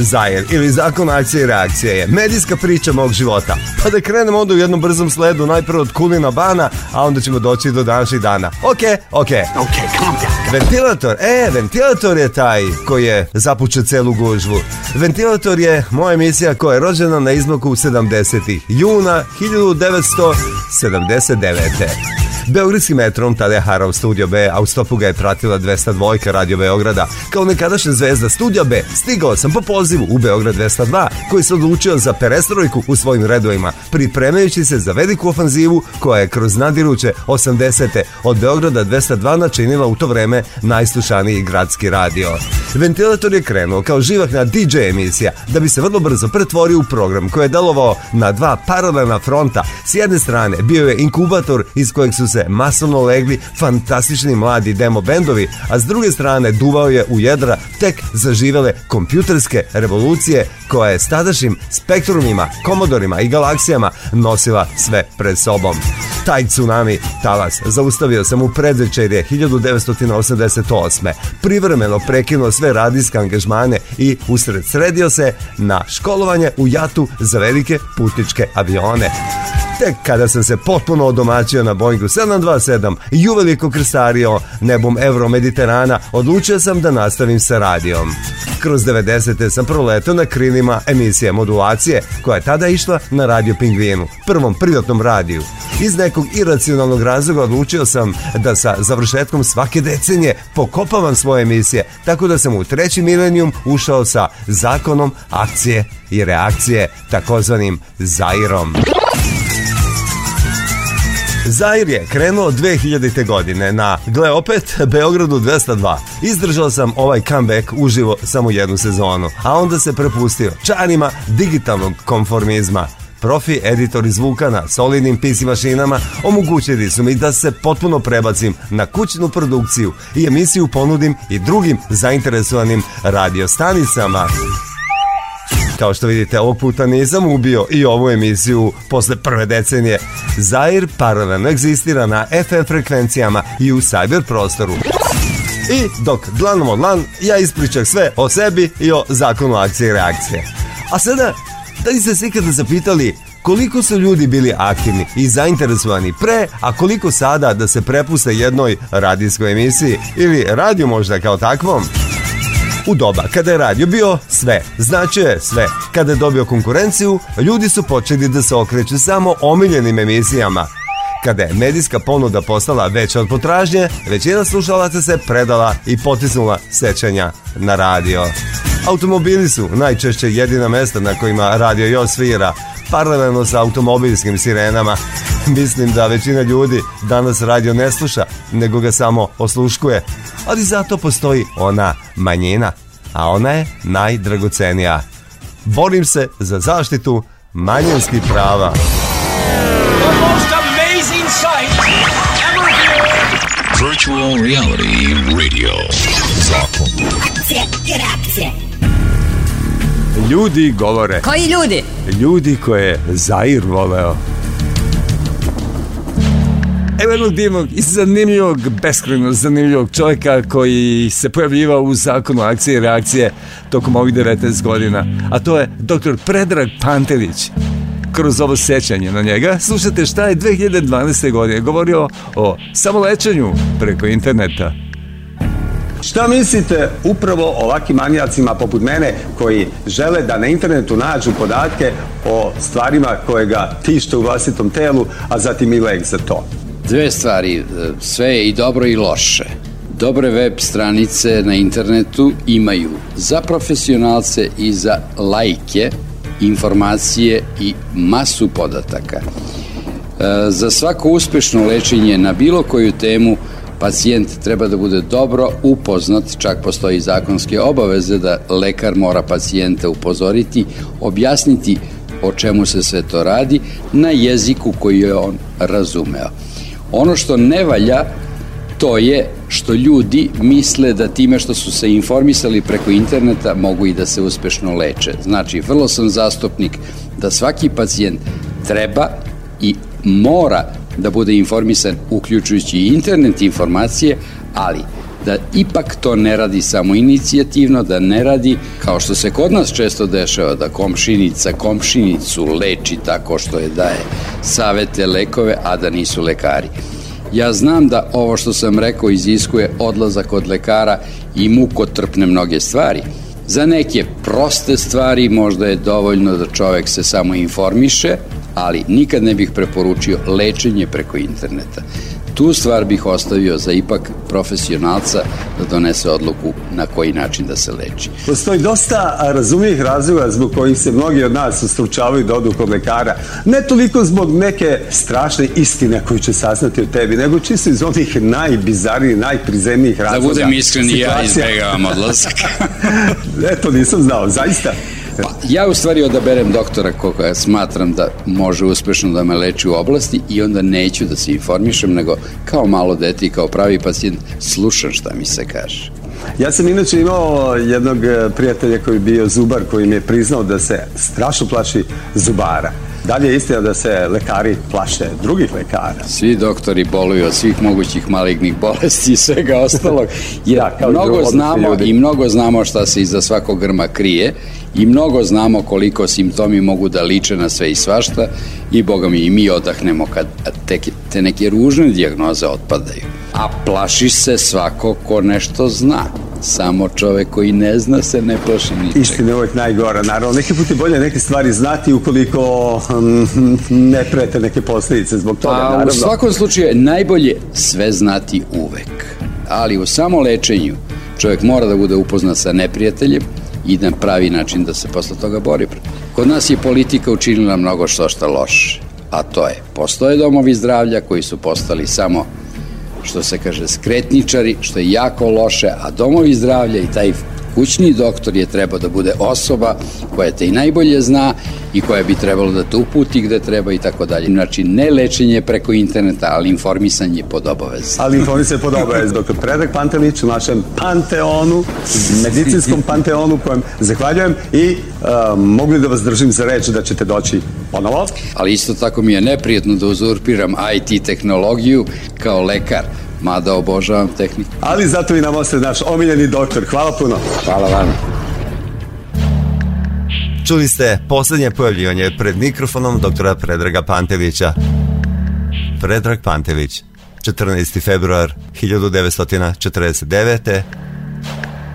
Zajer ili zakon akcije i reakcije je medijska priča mog života. Pa da krenemo onda u jednom brzom sledu, najprvo od Kulina Bana, a onda ćemo doći do današnjih dana. Ok, ok. Ok, calm down. Ventilator, e, ventilator je taj koji je zapučio celu gužvu. Ventilator je moja emisija koja je rođena na izmaku 70. juna 1979. Beogradski metrom tada je harao Studio B, a u stopu ga je pratila 202 Radio Beograda. Kao nekadašnja zvezda Studio B stigao sam po pozivu u Beograd 202 koji se odlučio za perestrojku u svojim redovima, pripremajući se za veliku ofanzivu koja je kroz nadiruće 80. od Beograda 202 načinila u to vreme najslušaniji gradski radio. Ventilator je krenuo kao živakna DJ emisija da bi se vrlo brzo pretvorio u program koji je delovao na dva paralelna fronta. S jedne strane bio je inkubator iz kojeg su se se masovno legli fantastični mladi demo bendovi, a s druge strane duvao je u jedra tek zaživele kompjuterske revolucije koja je s tadašnjim spektrumima, komodorima i galaksijama nosila sve pred sobom. Taj tsunami talas zaustavio sam u predvečerje 1988. Privremeno prekinuo sve radijske angažmane i usred sredio se na školovanje u jatu za velike putničke avione. Tek kada sam se potpuno odomaćio na Boeingu 727 i uveliko krstario nebom Euromediterana, odlučio sam da nastavim sa radijom. Kroz 90. sam proletao na krilima emisije modulacije koja je tada išla na Radio Pingvinu, prvom privatnom radiju. Iz nekog iracionalnog razloga odlučio sam da sa završetkom svake decenije pokopavam svoje emisije, tako da sam u treći milenijum ušao sa zakonom akcije i reakcije takozvanim Zairom. Zair je krenuo 2000. godine na, gle opet, Beogradu 202. Izdržao sam ovaj comeback uživo samo jednu sezonu, a onda se prepustio čarima digitalnog konformizma. Profi editori zvuka na solidnim PC mašinama omogućili su mi da se potpuno prebacim na kućnu produkciju i emisiju ponudim i drugim zainteresovanim radiostanicama. Kao što vidite, ovog puta nisam ubio i ovu emisiju posle prve decenije. Zair paralelno egzistira na FM frekvencijama i u cyber prostoru. I dok dlanamo dlan, ja ispričam sve o sebi i o zakonu akcije i reakcije. A sada, da li ste se ikada zapitali koliko su ljudi bili aktivni i zainteresovani pre, a koliko sada da se prepuste jednoj radijskoj emisiji ili radiju možda kao takvom? U doba kada je radio bio sve, značio je sve. Kada je dobio konkurenciju, ljudi su počeli da se okreću samo omiljenim emisijama. Kada je medijska ponuda postala veća od potražnje, većina slušalaca se predala i potisnula sećanja na radio. Automobili su najčešće jedina mesta na kojima radio još svira, paralelno sa automobilskim sirenama. Mislim da većina ljudi danas radio ne sluša, nego ga samo osluškuje, ali zato postoji ona manjina, a ona je najdragocenija. Borim se za zaštitu manjinskih prava. amazing sight ever Virtual Reality Radio. Zakon. Akcija, reakcija. Ljudi govore. Koji ljudi? Ljudi koje je Zair voleo. Evo jednog divnog i zanimljivog, beskreno zanimljivog čovjeka koji se pojavljivao u zakonu akcije i reakcije tokom ovih 19 godina, a to je dr. Predrag Pantelić. Kroz ovo sećanje na njega slušate šta je 2012. godine govorio o samolečenju preko interneta. Šta mislite upravo ovakim manijacima poput mene koji žele da na internetu nađu podatke o stvarima koje ga tište u vlastitom telu, a zatim i lek za to? Dve stvari, e, sve je i dobro i loše. Dobre web stranice na internetu imaju za profesionalce i za lajke informacije i masu podataka. E, za svako uspešno lečenje na bilo koju temu – pacijent treba da bude dobro upoznat, čak postoji zakonske obaveze da lekar mora pacijenta upozoriti, objasniti o čemu se sve to radi na jeziku koji je on razumeo. Ono što ne valja to je što ljudi misle da time što su se informisali preko interneta mogu i da se uspešno leče. Znači, vrlo sam zastupnik da svaki pacijent treba i mora da bude informisan uključujući i internet informacije, ali da ipak to ne radi samo inicijativno, da ne radi kao što se kod nas često dešava, da komšinica komšinicu leči tako što je daje savete lekove, a da nisu lekari. Ja znam da ovo što sam rekao iziskuje odlazak od lekara i mukotrpne mnoge stvari. Za neke proste stvari možda je dovoljno da čovek se samo informiše – ali nikad ne bih preporučio lečenje preko interneta. Tu stvar bih ostavio za ipak profesionalca da donese odluku na koji način da se leči. Postoji dosta razumijih razloga zbog kojih se mnogi od nas ustručavaju da odu kod lekara. Ne toliko zbog neke strašne istine koju će saznati o tebi, nego čisto iz onih najbizarnijih, najprizemnijih da razloga. Da budem iskren, Situacija... ja izbegavam odlazak. Eto, nisam znao, zaista. Pa, ja u stvari odaberem doktora koga smatram da može uspešno da me leči u oblasti i onda neću da se informišem, nego kao malo deti i kao pravi pacijent slušam šta mi se kaže. Ja sam inače imao jednog e, prijatelja koji je bio zubar koji mi je priznao da se strašno plaši zubara. Da li je istina da se lekari plaše drugih lekara? Svi doktori boluju od svih mogućih malignih bolesti i svega ostalog. Jer da, mnogo znamo ljudi. i mnogo znamo šta se iza svakog grma krije i mnogo znamo koliko simptomi mogu da liče na sve i svašta i boga mi i mi odahnemo kad te, te neke ružne dijagnoze otpadaju. A plaši se svako ko nešto zna. Samo čovek koji ne zna se ne plaši ničeg. Istina je uvek najgora, naravno. Neki put je bolje neke stvari znati ukoliko um, ne prete neke posledice zbog toga, pa, naravno. U svakom slučaju je najbolje sve znati uvek. Ali u samo lečenju čovek mora da bude upoznat sa neprijateljem, i na pravi način da se posle toga bori. Kod nas je politika učinila mnogo što što loše, a to je postoje domovi zdravlja koji su postali samo što se kaže skretničari, što je jako loše, a domovi zdravlja i taj kućni doktor je trebao da bude osoba koja te i najbolje zna i koja bi trebalo da te uputi gde treba i tako dalje. Znači, ne lečenje preko interneta, ali informisanje pod obavez. Ali informisanje pod obavez. Doktor Predrag Pantelić u našem panteonu, medicinskom panteonu kojem zahvaljujem i uh, mogu li da vas držim za reč da ćete doći ponovo? Ali isto tako mi je neprijetno da uzurpiram IT tehnologiju kao lekar mada obožavam tehniku. Ali zato i nam ostaje naš omiljeni doktor. Hvala puno. Hvala vam. Čuli ste poslednje pojavljivanje pred mikrofonom doktora Predraga Pantevića. Predrag Pantević, 14. februar 1949.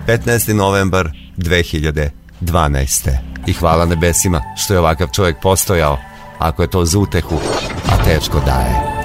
15. novembar 2012. I hvala nebesima što je ovakav čovjek postojao, ako je to uz utehu, a teško daje.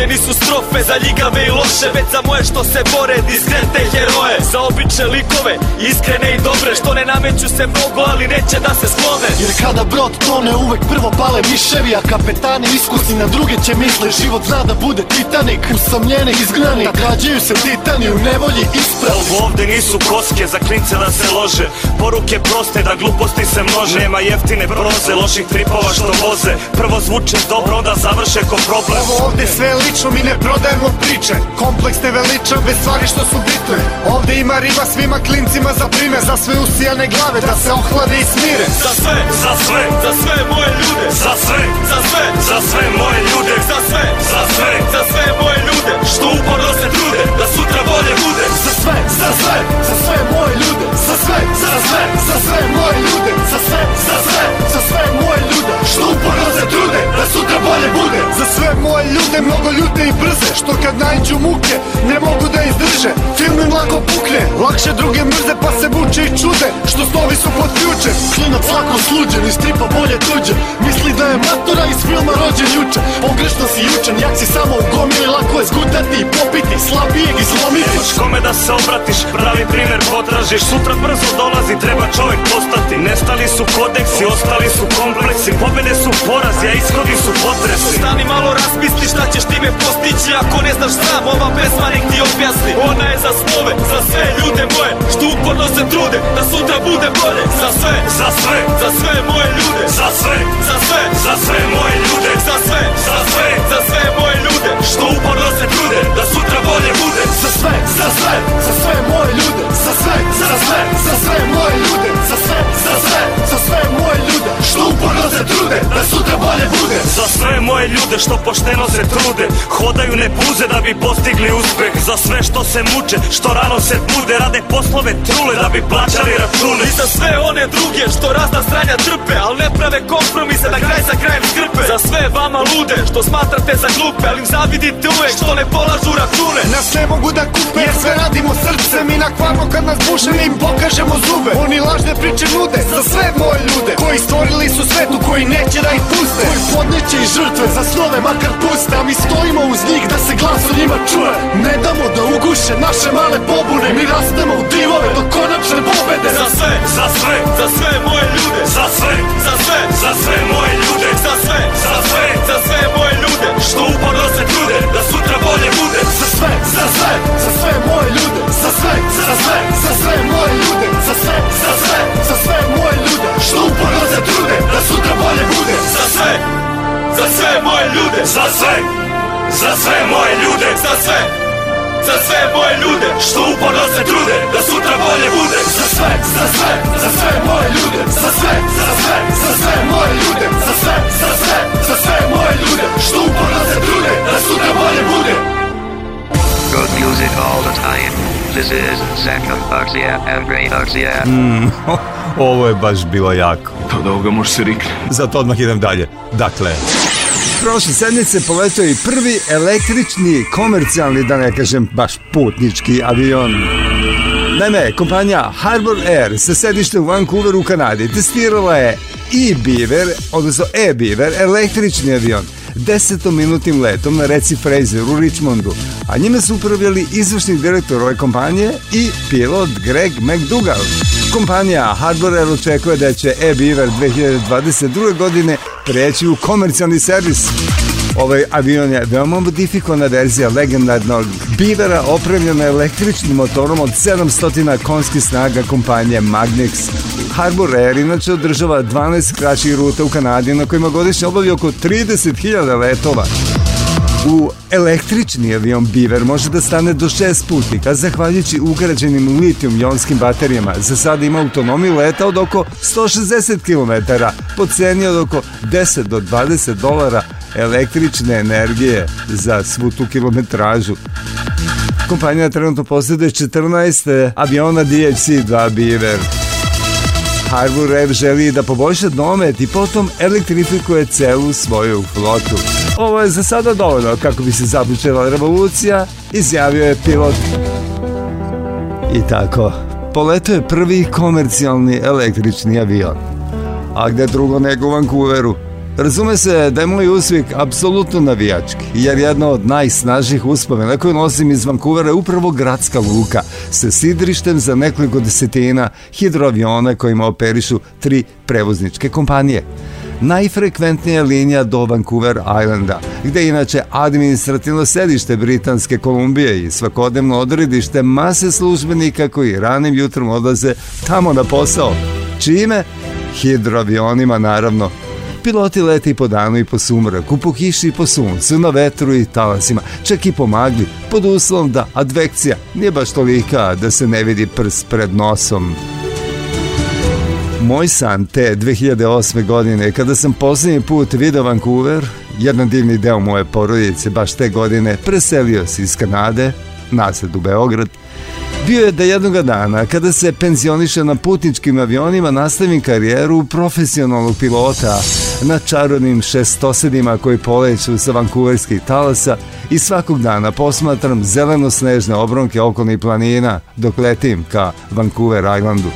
Ovdje nisu strofe za ljigave i loše Već za moje što se bore diskrete heroje Za obične likove, iskrene i dobre Što ne nameću se mnogo, ali neće da se slove Jer kada brod tone, uvek prvo pale miševi A kapetani iskusni na druge će misle Život zna da bude titanik, usamljeni izgnani Nagrađaju se titani u nevolji ispravi ovde nisu koske za klince da se lože Poruke proste da gluposti se množe Nema jeftine proze, loših tripova što voze Prvo zvuče dobro, onda završe ko problem Ovo ovdje sve li lično, mi ne prodajemo priče Kompleksne veličave, stvari što su bitne Ovde ima riba svima klincima za prime Za sve usijane glave, da se ohlade i smire Za sve, za sve, za sve moje ljude Za sve, za sve, za sve moje ljude Za sve, za sve, za sve moje ljude Što uporno se trude, da sutra bolje bude Za sve, za sve, za sve moje ljude Za sve, za sve, za sve moje ljude Za sve, za sve, za sve moje ljude Što uporno se trude, da sutra bolje bude Za sve moje ljude, mnogo ljude ljute i brze Što kad najđu muke, ne mogu da izdrže Film im lako pukne, lakše druge mrze Pa se buče i čude, što snovi su pod ključe Klinac lako sluđen, iz stripa bolje tuđe Misli da je matura iz filma rođen juče Pogrešno si jučen, jak si samo u gomili Lako je zgutati i popiti, slabijeg i Nemaš kome da se obratiš, pravi primer potražiš Sutra brzo dolazi, treba čovek postati Nestali su kodeksi, ostali su kompleksi Pobjede su porazi, a ishodi su potresi Stani malo, raspisti šta ćeš time tebe postići ako ne znaš sam Ova pesma nek ti objasni Ona je za snove, za sve ljude moje Što uporno se trude da sutra bude bolje Za sve, za sve, za sve moje ljude Za sve, za sve, za sve moje ljude Za sve, za sve, za sve moje ljude Što uporno trude Da sutra bolje bude Za sve, za sve, za sve moje ljude Za sve, za sve, za sve moje ljude Za sve, za sve, za sve moje ljude Što uporno se trude Da sutra bolje bude Za sve moje ljude što pošteno se trude Hodaju ne puze da bi postigli uspeh Za sve što se muče, što rano se bude Rade poslove trule da bi plaćali račune I za sve one druge što razna stranja trpe Al ne prave kompromise da kraj za krajem skrpe Za sve vama lude što smatrate za glupe Ali im zavidite uvek što ne polažu račune Na ne mogu da kupe jer sve radimo srce Mi na kvarno kad nas buše mi im pokažemo zube Oni lažne priče nude za sve moje ljude Koji stvorili su svetu koji neće da ih puste Koji podneće i žrtve za snove makar puste A mi stojimo uz njih da se glas o njima čuje Ne damo da uguše naše male pobune Mi rastemo u divove do konačne pobede Za sve, za sve, za sve moje ljude Za sve, za sve, za sve moje ljude Za sve, za sve, za sve moje ljude Što uporno se trude da sutra ne Za sve, za sve, za sve moje ljude Za sve, za sve, za sve moje ljude Za sve, za sve, za sve moje ljude Što uporno se trude, da sutra bolje bude Za sve, za sve moje ljude Za sve, za sve moje ljude Za sve, za sve moje ljude Što uporno se trude, da sutra bolje bude Za sve, za sve, za sve moje ljude Za sve, za sve, za sve moje ljude Za sve, za sve, za sve moje ljude Što uporno se trude, da sutra bolje bude good music all the time. This is Second Axia and Great Axia. Mm, ovo je baš bilo jako. To pa da ovoga može se rikne. Zato odmah idem dalje. Dakle... Prošle sedmice poletio i prvi električni, komercijalni, da ne kažem baš putnički avion. Naime, kompanija Harbor Air sa sedištem u Vancouveru u Kanadi testirala je e-Beaver, odnosno e-Beaver, električni avion – desetominutnim letom na reci Fraser u Richmondu, a njime su upravljali izvršni direktor ove kompanije i pilot Greg McDougall. Kompanija Harbor Air očekuje da će Air 2022. godine preći u komercijalni servis. Ovaj avion je veoma modifikovana verzija legendarnog bivera opremljena električnim motorom od 700 konskih snaga kompanije Magnix. Harbour Air inače održava 12 kraćih ruta u Kanadi na kojima godišnje obavlja oko 30.000 letova. U električni avion Biver može da stane do šest putnika, zahvaljujući ugrađenim litijum-jonskim baterijama. Za sada ima autonomiju leta od oko 160 km, po ceni od oko 10 do 20 dolara električne energije za svu tu kilometražu. Kompanija trenutno posjeduje 14 aviona DHC-2 Beaver. Harbour Rev želi da poboljša domet i potom elektrifikuje celu svoju flotu. Ovo je za sada dovoljno kako bi se započela revolucija, izjavio je pilot. I tako, poletao je prvi komercijalni električni avion. A gde drugo nego u Vancouveru? Razume se da je moj usvijek apsolutno navijački, jer jedna od najsnažnijih uspomena koju nosim iz Vancouvera je upravo gradska luka sa sidrištem za nekoliko desetina hidroaviona kojima operišu tri prevozničke kompanije najfrekventnija linija do Vancouver Islanda, gde inače administrativno sedište Britanske Kolumbije i svakodnevno odredište mase službenika koji ranim jutrom odlaze tamo na posao. Čime? Hidroavionima, naravno, Piloti leti po danu i po sumraku, po kiši i po suncu, na vetru i talasima, čak i po magli, pod uslovom da advekcija nije baš tolika da se ne vidi prs pred nosom moj san te 2008. godine, kada sam poslednji put video Vancouver, jedan divni deo moje porodice baš te godine preselio se iz Kanade, nasad u Beograd, bio je da jednog dana, kada se penzioniše na putničkim avionima, nastavim karijeru profesionalnog pilota na čarodnim šestosedima koji poleću sa vankuverskih talasa i svakog dana posmatram zeleno-snežne obronke okolnih planina dok letim ka Vancouver Islandu.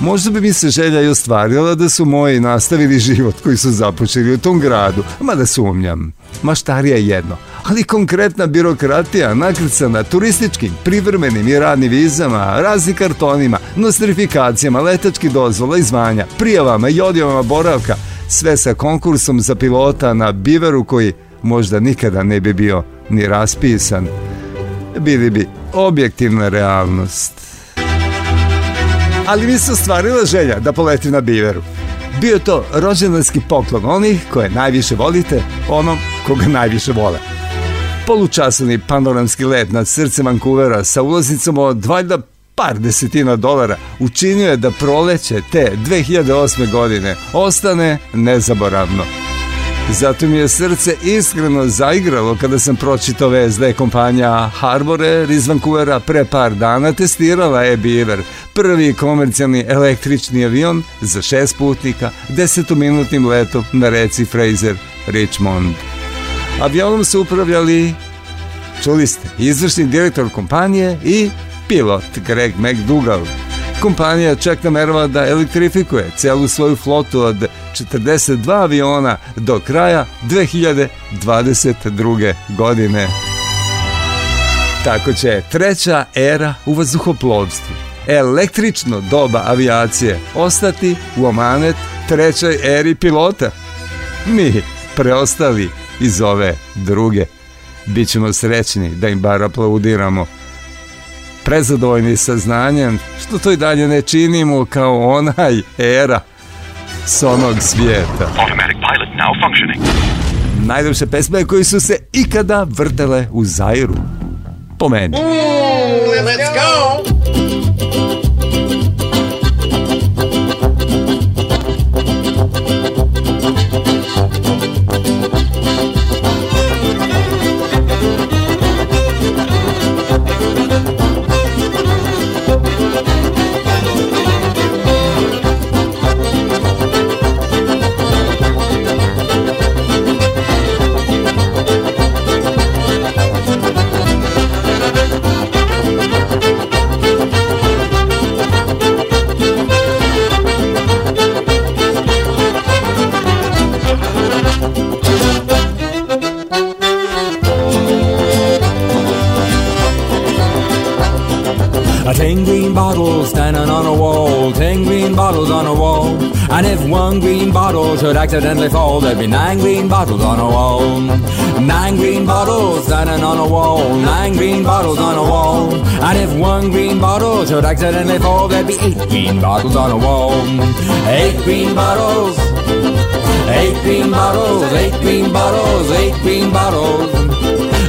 Možda bi mi se želja i ostvarila da su moji nastavili život koji su započeli u tom gradu, mada sumnjam. Maštarija je jedno, ali konkretna birokratija nakrcana turističkim, privremenim i radnim vizama, raznim kartonima, nostrifikacijama, letačkih dozvola i zvanja, prijavama i odjavama boravka, sve sa konkursom za pilota na biveru koji možda nikada ne bi bio ni raspisan, bili bi objektivna realnost ali mi se ostvarila želja da poleti na biveru. Bio to rođendanski poklon onih koje najviše volite, onom koga najviše vole. Polučasovni panoramski let nad srcem Vancouvera sa ulaznicom od valjda par desetina dolara učinio je da proleće te 2008. godine ostane nezaboravno. Zato mi je srce iskreno zaigralo kada sam pročitao vez da je kompanija Harbore iz Vancouvera pre par dana testirala e-Beaver, prvi komercijalni električni avion za šest putnika, desetominutnim letom na reci Fraser, Richmond. Avionom su upravljali, čuli ste, izvršni direktor kompanije i pilot Greg McDougall. Kompanija čak namerava da elektrifikuje celu svoju flotu od 42 aviona do kraja 2022. godine. Tako će treća era u vazduhoplovstvu, električno doba avijacije, ostati u omanet trećoj eri pilota. Mi, preostali iz ove druge, bit ćemo srećni da im bar aplaudiramo – prezadovoljni sa znanjem, što to i dalje ne činimo kao onaj era s onog svijeta. Najljepše pesme koje su se ikada vrtele u Zairu. Po meni. Mm, let's go! bottle standing on a wall, ten green bottles on a wall. And if one green bottle should accidentally fall, there'd be nine green bottles on a wall. Nine green bottles standing on a wall, nine green bottles on a wall. And if one green bottle should accidentally fall, there'd be eight green bottles on a wall. Eight green bottles. Eight green bottles, eight green bottles, eight green bottles.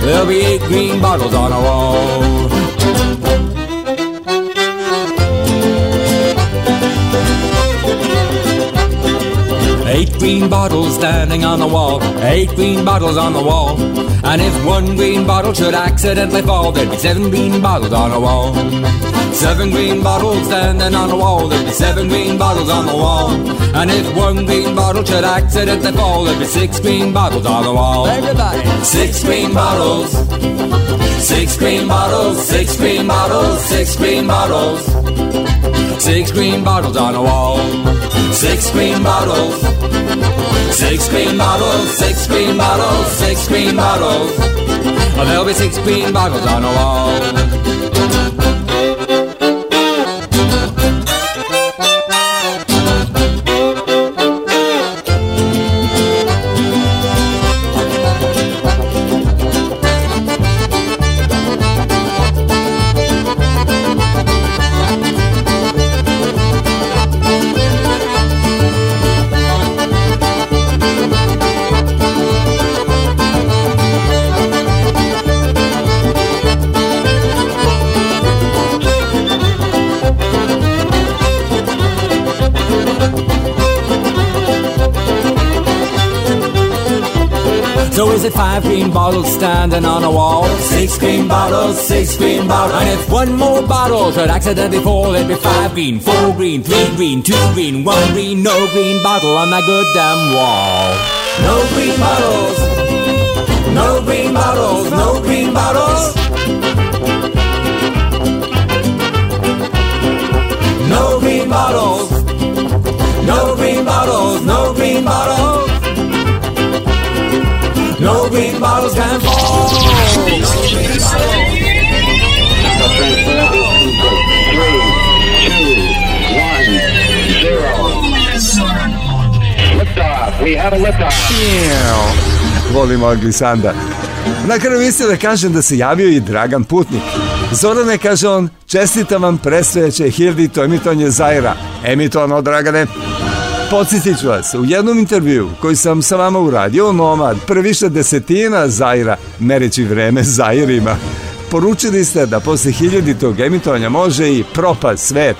There'll be eight green bottles on a wall. Eight green bottles standing on the wall, eight green bottles on the wall. And if one green bottle should accidentally fall, there'd be seven green bottles on the wall. Seven green bottles standing on the wall, there'd be seven green bottles on the wall. And if one green bottle should accidentally fall, there'd be six green bottles on the wall. Everybody, six green bottles, six green bottles, six green bottles, six green bottles. Six green bottles on a wall. Six green bottles. Six green bottles. Six green bottles. Six green bottles. Oh, there'll be six green bottles on a wall. Is it five green bottles standing on a wall? Six green bottles, six green bottles. And if one more bottle should accidentally fall, it'd be five green, four green, three green, two green, one green, no green bottle on that good damn wall. No green bottles, no green bottles, no green bottles. No green bottles, no green bottles, no green bottles. No bean bottles can fall. No We have a liftoff. Volim Anglisanda. Na kraju mislim da kažem da se javio i Dragan Putnik. Zorane, kaže on, čestitam vam presveće hiljadito emitovanje Zajra. od Dragane podsjetit ću vas, u jednom intervju koji sam sa vama uradio, Nomad, prviša desetina Zaira, mereći vreme Zairima, poručili ste da posle hiljaditog emitovanja može i propast svet,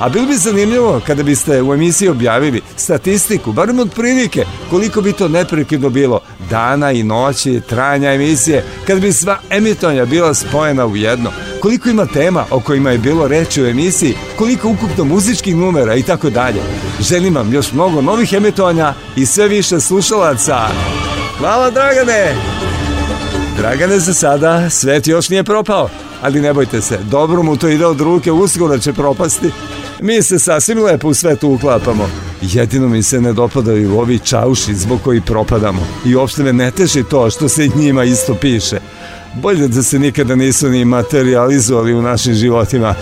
A bilo bi zanimljivo kada biste u emisiji objavili statistiku, barim od prilike, koliko bi to neprekidno bilo dana i noći, trajanja emisije, kada bi sva emitonja bila spojena u jedno. Koliko ima tema o kojima je bilo reći u emisiji, koliko ukupno muzičkih numera i tako dalje. Želim vam još mnogo novih emitovanja i sve više slušalaca. Hvala Dragane! Dragane za sada svet još nije propao, ali ne bojte se, dobro mu to ide od ruke, uskoro će propasti. Mi se sasvim lepo u svetu uklapamo. Jedino mi se ne dopadaju ovi čauši zbog koji propadamo. I uopšte me ne teži to što se njima isto piše. Bolje da se nikada nisu ni materializovali u našim životima.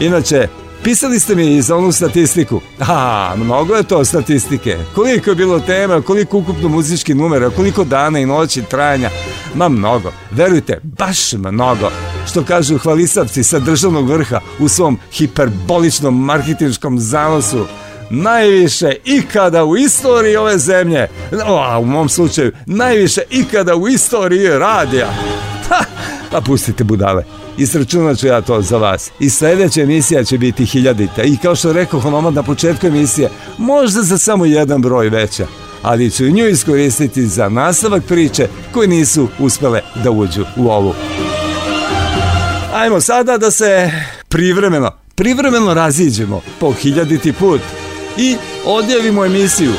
Inače, Pisali ste mi za onu statistiku. A, mnogo je to statistike. Koliko je bilo tema, koliko ukupno muzički numera, koliko dana i noći trajanja. Ma mnogo. Verujte, baš mnogo. Što kažu hvalisavci sa državnog vrha u svom hiperboličnom marketinškom zanosu najviše ikada u istoriji ove zemlje, a u mom slučaju najviše ikada u istoriji radija. Ha, pa pustite budale. Izračunat ću ja to za vas. I sledeća emisija će biti hiljadita. I kao što rekao Honomad na početku emisije, možda za samo jedan broj veća. Ali ću nju iskoristiti za nastavak priče koje nisu uspele da uđu u ovu. Ajmo sada da se privremeno, privremeno raziđemo po hiljaditi put i odjavimo emisiju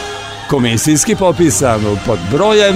komisijski popisanu pod brojem...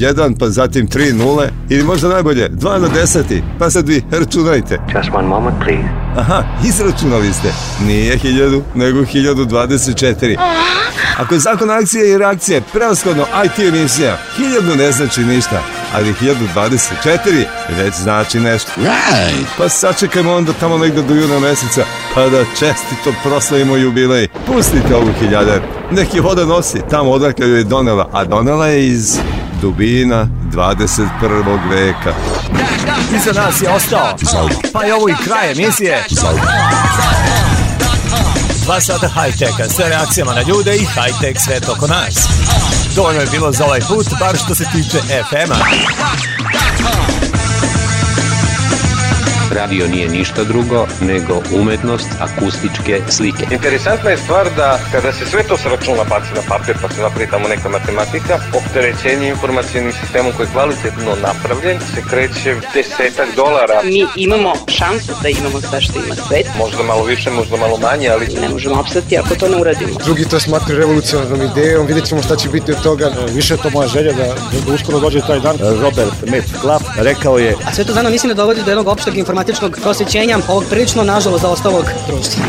1, pa zatim 3 nule, ili možda najbolje 2 na 10, pa sad vi računajte. Just one moment, please. Aha, izračunali ste. Nije 1000, nego 1024. Ako je zakon akcije i reakcije preoshodno IT emisija, 1000 ne znači ništa, ali 1024 već znači nešto. Right. Pa sačekajmo onda tamo negdje do juna meseca, pa da čestito proslavimo jubilej. Pustite ovu hiljader, neki voda nosi tamo odakle joj je donela, a donela je iz dubina 21. veka. Da, Iza nas je ostao, pa je ovo i kraj emisije. Dva sata high-teka sa reakcijama na ljude i high-tech svet oko nas. Dovoljno je bilo za ovaj put, bar što se tiče FM-a radio nije ništa drugo nego umetnost akustičke slike. Interesantna je stvar da kada se sve to sračuna baci na papir pa se napravi tamo neka matematika, opterećenje informacijenim sistemom koji je kvalitetno napravljen se kreće desetak dolara. Mi imamo šansu da imamo sve što ima svet. Možda malo više, možda malo manje, ali... Ne možemo opstati ako to ne uradimo. Drugi to smatri revolucionarnom idejom, vidjet ćemo šta će biti od toga. E, više to moja želja da, da uskoro dođe taj dan. Robert Metcalf rekao je... A sve to zajedno mislim da dovodi do jednog opšteg informacija matematičkog prosvećenja ovog prilično, nažalost, zaostalog društva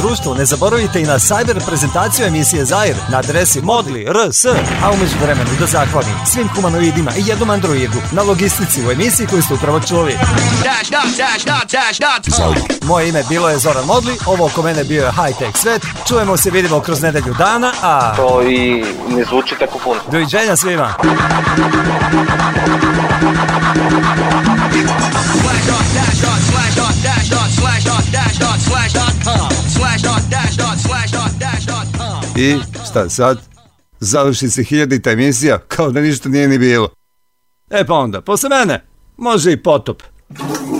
društvu, ne zaboravite i na sajber prezentaciju emisije Zair na adresi modli rs. A umeđu vremenu da zahvalim svim humanoidima i jednom androidu na logistici u emisiji koju ste upravo čuli. Moje ime bilo je Zoran Modli, ovo oko mene bio je High Tech Svet. Čujemo se, vidimo kroz nedelju dana, a... To i ne zvuči tako puno. Doviđenja svima! Slash dot, dash dot, slash dot, dash dot, slash dot, dash dot, slash dot, huh. Uh. I šta sad? Završi se hiljadita emisija kao da ništa nije ni bilo. E pa onda, posle mene, može i potop.